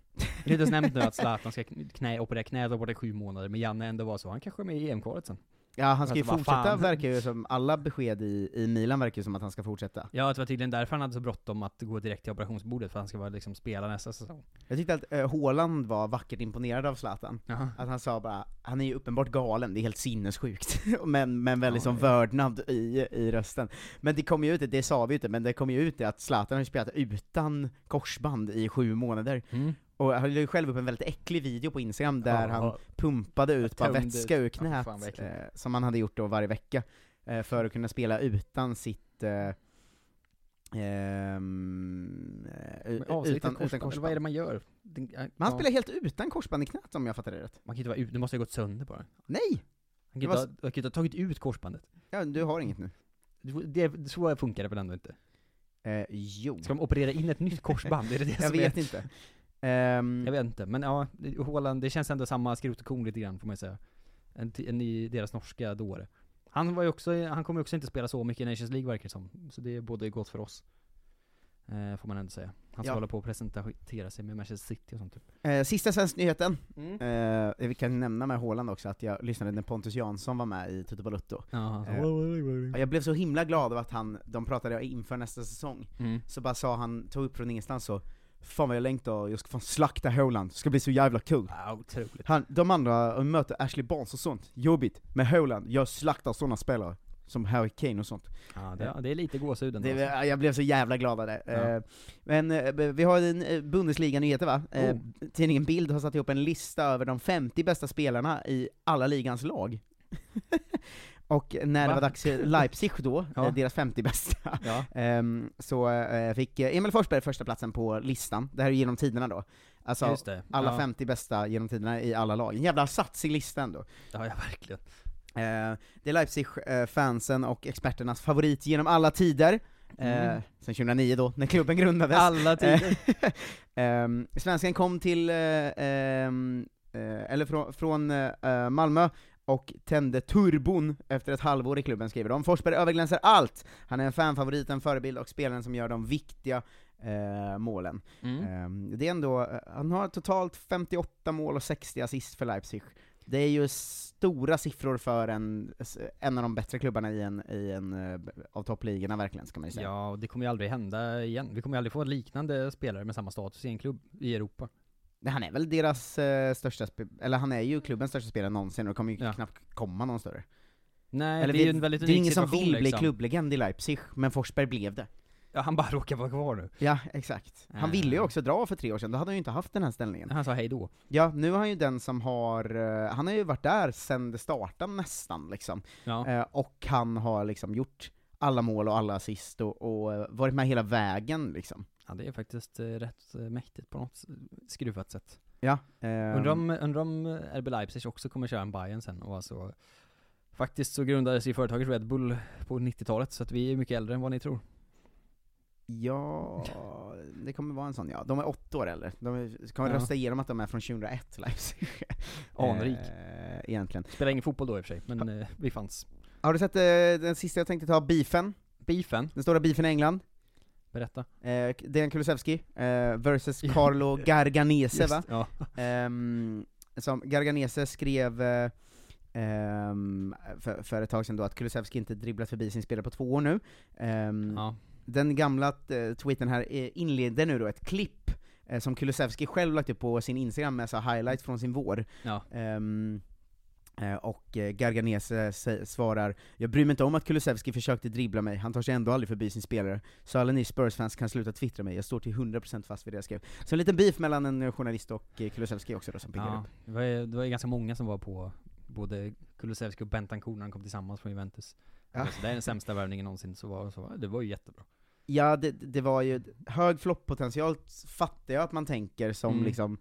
I: Det är nämnt nu att Zlatan ska knä, operera knät och borta sju månader, men Janne ändå var så, han kanske är med i EM-kvalet sen.
G: Ja, han ska ju
I: Alltså,
G: fortsätta,
I: fan.
G: verkar ju som, alla besked i, i Milan verkar ju som att han ska fortsätta.
I: Ja, det var tydligen därför han hade så bråttom att gå direkt till operationsbordet, för han ska vara liksom spela nästa säsong.
G: Jag tyckte att eh, Haaland var vackert imponerad av Zlatan.
I: Jaha.
G: Att han sa bara, han är ju uppenbart galen, det är helt sinnessjukt. men, men väldigt
I: Ja,
G: som vördnad i, i rösten. Men det kom ju ut, det sa vi ju inte, men det kom ju ut det att Zlatan har ju spelat utan korsband i sju månader.
I: Mm.
G: Och han la ju själv upp en väldigt äcklig video på Instagram där
I: Ja.
G: han pumpade ut bara vätska
I: ut.
G: ur
I: Ja,
G: knät,
I: fan, vad äckligt.
G: eh, som han hade gjort då varje vecka, eh, för att kunna spela utan sitt eh, eh,
I: avsiktligt
G: utan, utan
I: korsband, eller
G: korsband.
I: vad är det man gör?
G: Men han
I: ja.
G: spelar helt utan korsband i knät om jag fattar det rätt.
I: Man kan inte vara ut, det måste ha gått sönder bara.
G: Nej!
I: Han kan inte, ha, inte ha tagit ut korsbandet.
G: Ja, du har inget nu.
I: Det, det, så funkar det väl ändå inte?
G: Eh, jo.
I: Ska de operera in ett nytt korsband? Är det det
G: Jag
I: som
G: vet
I: är...
G: inte. Ehm,
I: Jag vet inte, men ja, Haaland, det känns ändå samma skrot och korn lite grann får man säga. En, en i deras norska dåre. Han var ju också, han kommer ju också inte spela så mycket i Nations League verkar det som. Så det är både gott för oss. Eh, får man ändå säga. Han ska
G: Ja.
I: hålla på och presentera sig med Manchester City och sånt typ.
G: Eh, sista svensk nyheten.
I: Mm.
G: Eh, vi kan nämna med Haaland också att jag lyssnade när Pontus Jansson var med i Tutu Balutto. Eh,
I: "Oj,
G: och jag blev så himla glad av att han, de pratade inför nästa säsong,
I: Mm.
G: så bara sa han, tog upp från ingenstans så Fan vad jag längtar, jag ska fan slakta Haaland, det ska bli så jävla kul.
I: Ja, otroligt.
G: Han, de andra möter Ashley Barnes och sånt, jobbigt. Med Haaland, jag slaktar sådana spelare. Som Harry Kane och sånt.
I: Ja, det, det är lite gåshud ändå. Alltså.
G: jag blev så jävla glad av det.
I: Ja.
G: Eh, Men eh, vi har en eh, Bundesliga-nyheter va?
I: Oh.
G: Tidningen Bild har satt ihop en lista över de 50 bästa spelarna i alla ligans lag. Och när det
I: Va?
G: var dags för Leipzig då,
I: Ja.
G: eh, deras 50 bästa,
I: Ja.
G: ehm, så eh, fick eh, Emil Forsberg första platsen på listan, det här är genom tiderna då. Alltså,
I: det.
G: alla
I: Ja.
G: 50 bästa genom tiderna i alla lag. En jävla satsig lista ändå.
I: Ja, ja verkligen.
G: Eh, det är Leipzig-fansen och experternas favorit genom alla tider. Eh,
I: Mm.
G: sen 2009 då, när klubben grundades.
I: Alla tider.
G: um, svensken kom till, eh, ehm, eh, eller från, från eh, Malmö, och tände turbon efter ett halvår i klubben, skriver de. Forsberg överglänser allt! Han är en fanfavorit, en förebild och spelaren som gör de viktiga eh, målen.
I: Mm.
G: Ehm, det är ändå, eh, han har totalt 58 mål och 60 assist för Leipzig. Det är ju stora siffror för en, en av de bättre klubbarna i en, i en eh, av toppligorna verkligen, ska man ju säga.
I: Ja, och det kommer ju aldrig hända igen. Vi kommer ju aldrig få liknande spelare med samma status i en klubb i Europa.
G: Han är väl deras eh, största, eller han är ju klubbens största spelare någonsin, och det kommer ju
I: Ja.
G: knappt komma någon större.
I: Nej,
G: eller
I: det är ju en väldigt
G: det är ingen som vill bli
I: liksom.
G: klubblegend i Leipzig, men Forsberg blev det.
I: Ja, han bara råkar vara kvar nu.
G: Ja, exakt. Han
I: Eh.
G: ville ju också dra för tre år sedan, då hade han ju inte haft den här ställningen.
I: Han sa hej då.
G: Ja, nu är han ju den som har, eh, han har ju varit där sen det startade nästan liksom.
I: Ja.
G: Eh, och han har liksom gjort alla mål och alla assist och, och eh, varit med hela vägen liksom.
I: Ja, det är faktiskt eh, rätt eh, mäktigt på något skruvat sätt.
G: Ja. Eh,
I: Undrar om, undrar om eh, RB Leipzig också kommer köra en Bayern sen och alltså Faktiskt så grundades ju företaget Red Bull på 90-talet, så att vi är mycket äldre än vad ni tror.
G: Ja, det kommer vara en sån ja. De är åtta år äldre. De kommer
I: Ja.
G: rösta igenom att de är från 2001, Leipzig.
I: Anrik.
G: Eh, egentligen.
I: Spelar ingen fotboll då i och för sig, men eh, vi fanns.
G: Har du sett eh, den sista jag tänkte ta, beefen?
I: Beefen?
G: Den stora beefen i England.
I: Berätta.
G: Eh, Dejan Kulusevski eh, versus Carlo Garganese va?
I: Just, ja.
G: Ehm, som Garganese skrev eh, ehm, för, för ett tag sedan då att Kulusevski inte dribblat förbi sin spelare på två år nu. Ehm,
I: Ja.
G: Den gamla eh, tweeten här eh, inleder nu då ett klipp eh, som Kulusevski själv lagt upp på sin Instagram med så highlights från sin vår.
I: Ja.
G: Eh, och eh, Garganese svarar Jag bryr mig inte om att Kulusevski försökte dribbla mig, han tar sig ändå aldrig förbi sin spelare. Så alla ni Spurs-fans kan sluta twittra mig, jag står till 100% fast vid det jag skrev. Så en liten beef mellan en eh, journalist och Kulusevski också då som pickade
I: Ja,
G: upp.
I: det var, ju- det var ju ganska många som var på både Kulusevski och Bentancourt när de kom tillsammans från Juventus.
G: Ja.
I: Alltså, det är den sämsta värvningen någonsin, så var, så, det var ju jättebra.
G: Ja, det, det var ju hög floppotential, fattar jag att man tänker som
I: Mm.
G: liksom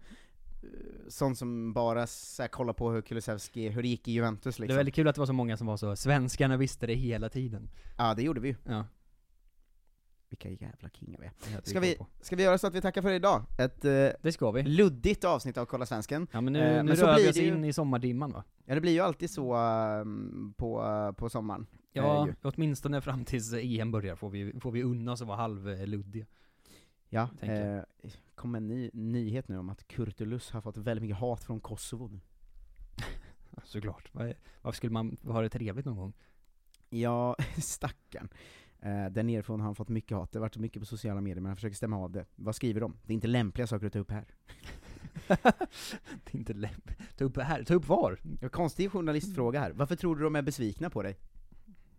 G: eh, Sån som bara så här, kollar på hur Kulusevski, hur det gick i Juventus
I: Det
G: liksom.
I: är väldigt kul att det var så många som var så, svenskarna visste det hela tiden.
G: Ja, det gjorde vi ju.
I: Ja.
G: Vilka jävla kingar vi är.
I: Det
G: Ska
I: vi
G: ska vi göra så att vi tackar för idag? Ett eh,
I: Det ska vi.
G: luddigt avsnitt av Kolla Svensken.
I: Ja men nu,
G: Eh,
I: nu
G: så
I: rör vi oss
G: det ju-
I: in i sommardimman va?
G: Ja det blir ju alltid så ehm, på, eh, på sommaren. Eh,
I: Ja,
G: ju.
I: åtminstone fram tills EM börjar får vi, får vi unna oss att vara halvluddiga.
G: Ja, eh, kom en ny nyhet nu om att Kurtulus har fått väldigt mycket hat från Kosovo nu.
I: Såklart. Var- Varför skulle man ha det trevligt någon gång?
G: Ja, stackarn. Eh, där nerifrån har han fått mycket hat, det har varit mycket på sociala medier men han försöker stämma av det. Vad skriver de? Det är inte lämpliga saker att ta upp här.
I: Det är inte lämpligt. Ta upp här, ta upp var?
G: Ja, konstig journalistfråga här. Varför tror du de är besvikna på dig?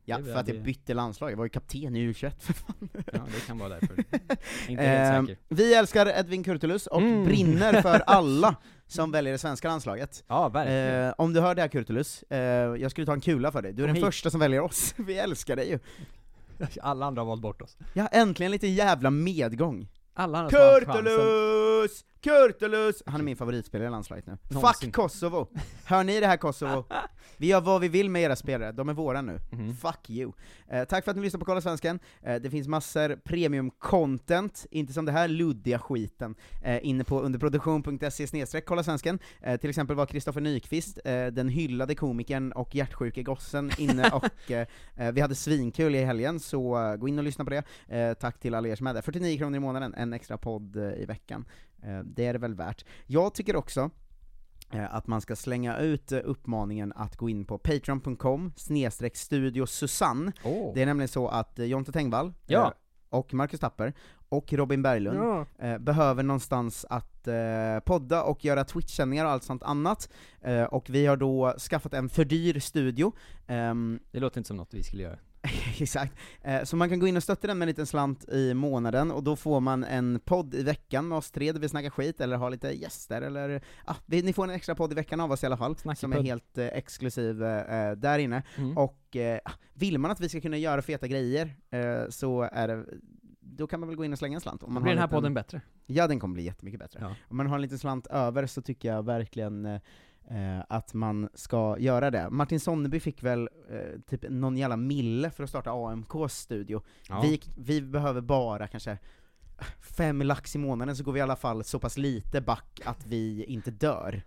G: Ja, för att jag
I: det-
G: bytte landslag, jag var ju kapten i U21 för fan.
I: Ja, det kan vara därför. inte helt
G: Ehm,
I: säker.
G: Vi älskar Edvin Kurtulus och
I: Mm.
G: brinner för alla som väljer det svenska landslaget.
I: Ja, verkligen.
G: Eh, om du hör det här Kurtulus, eh, jag skulle ta en kula för dig. Du är
I: Kom
G: den
I: hit.
G: första som väljer oss, vi älskar dig ju.
I: Alla andra har valt bort oss.
G: Ja, äntligen lite jävla medgång.
I: Alla andra.
G: Kurtulus! Kurtulus! Han är min favoritspelare i landslaget nu.
I: Någonsin.
G: Fuck Kosovo! Hör ni det här Kosovo? Vi gör vad vi vill med era spelare, de är våra nu.
I: Mhm.
G: Fuck you. Eh, tack för att ni lyssnar på Kolla Svensken. Eh, det finns massor premium-content, inte som det här luddiga skiten, eh, inne på underproduktion.se Kolla Svensken. Eh, till exempel var Kristoffer Nyqvist, eh, den hyllade komikern och hjärtsjuke gossen, inne och eh, vi hade svinkul i helgen, så gå in och lyssna på det. Tack till alla er som är där. 49 kronor i månaden, en extra podd i veckan. Eh, det är det väl värt. Jag tycker också eh, att man ska slänga ut eh, uppmaningen att gå in på patreon.com snedstreck studio Susanne.
I: Åh.
G: Det är nämligen så att Jonte Tengvall
I: Ja.
G: och Marcus Tapper och Robin Berglund
I: Ja.
G: eh, behöver någonstans att eh, podda och göra Twitch-sändningar och allt sånt annat. Eh, och vi har då skaffat en för dyr studio. Ehm,
I: Det låter inte som något vi skulle göra.
G: Exakt. Eh, Så man kan gå in och stötta den med en liten slant i månaden, och då får man en podd i veckan med oss tre där vi snackar skit, eller har lite gäster, eller ah, ni får en extra podd i veckan av oss i alla fall, som är helt eh, exklusiv eh, där inne.
I: Mm.
G: Och eh, ah, vill man att vi ska kunna göra feta grejer, eh, så är det då kan man väl gå in och slänga en slant. Om man
I: Blir
G: har
I: den här
G: en liten-
I: podden bättre?
G: Ja, den kommer bli jättemycket bättre.
I: Ja.
G: Om man har en liten slant över så tycker jag verkligen eh, att man ska göra det. Martin Sonneby fick väl eh, typ någon jävla mille för att starta AMKs studio.
I: Ja.
G: Vi, vi behöver bara kanske fem lax i månaden så går vi i alla fall så pass lite back att vi inte dör.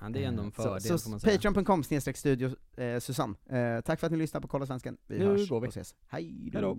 I: Ja, det är ändå en
G: Eh,
I: fördel,
G: så,
I: får man
G: så
I: säga.
G: Patreon.com snedstreck studio eh, Susanne. Eh, tack för att ni lyssnar på Kolla Svensken. Vi
I: Nu
G: hörs
I: går vi.
G: och ses. Hej
I: Hej då.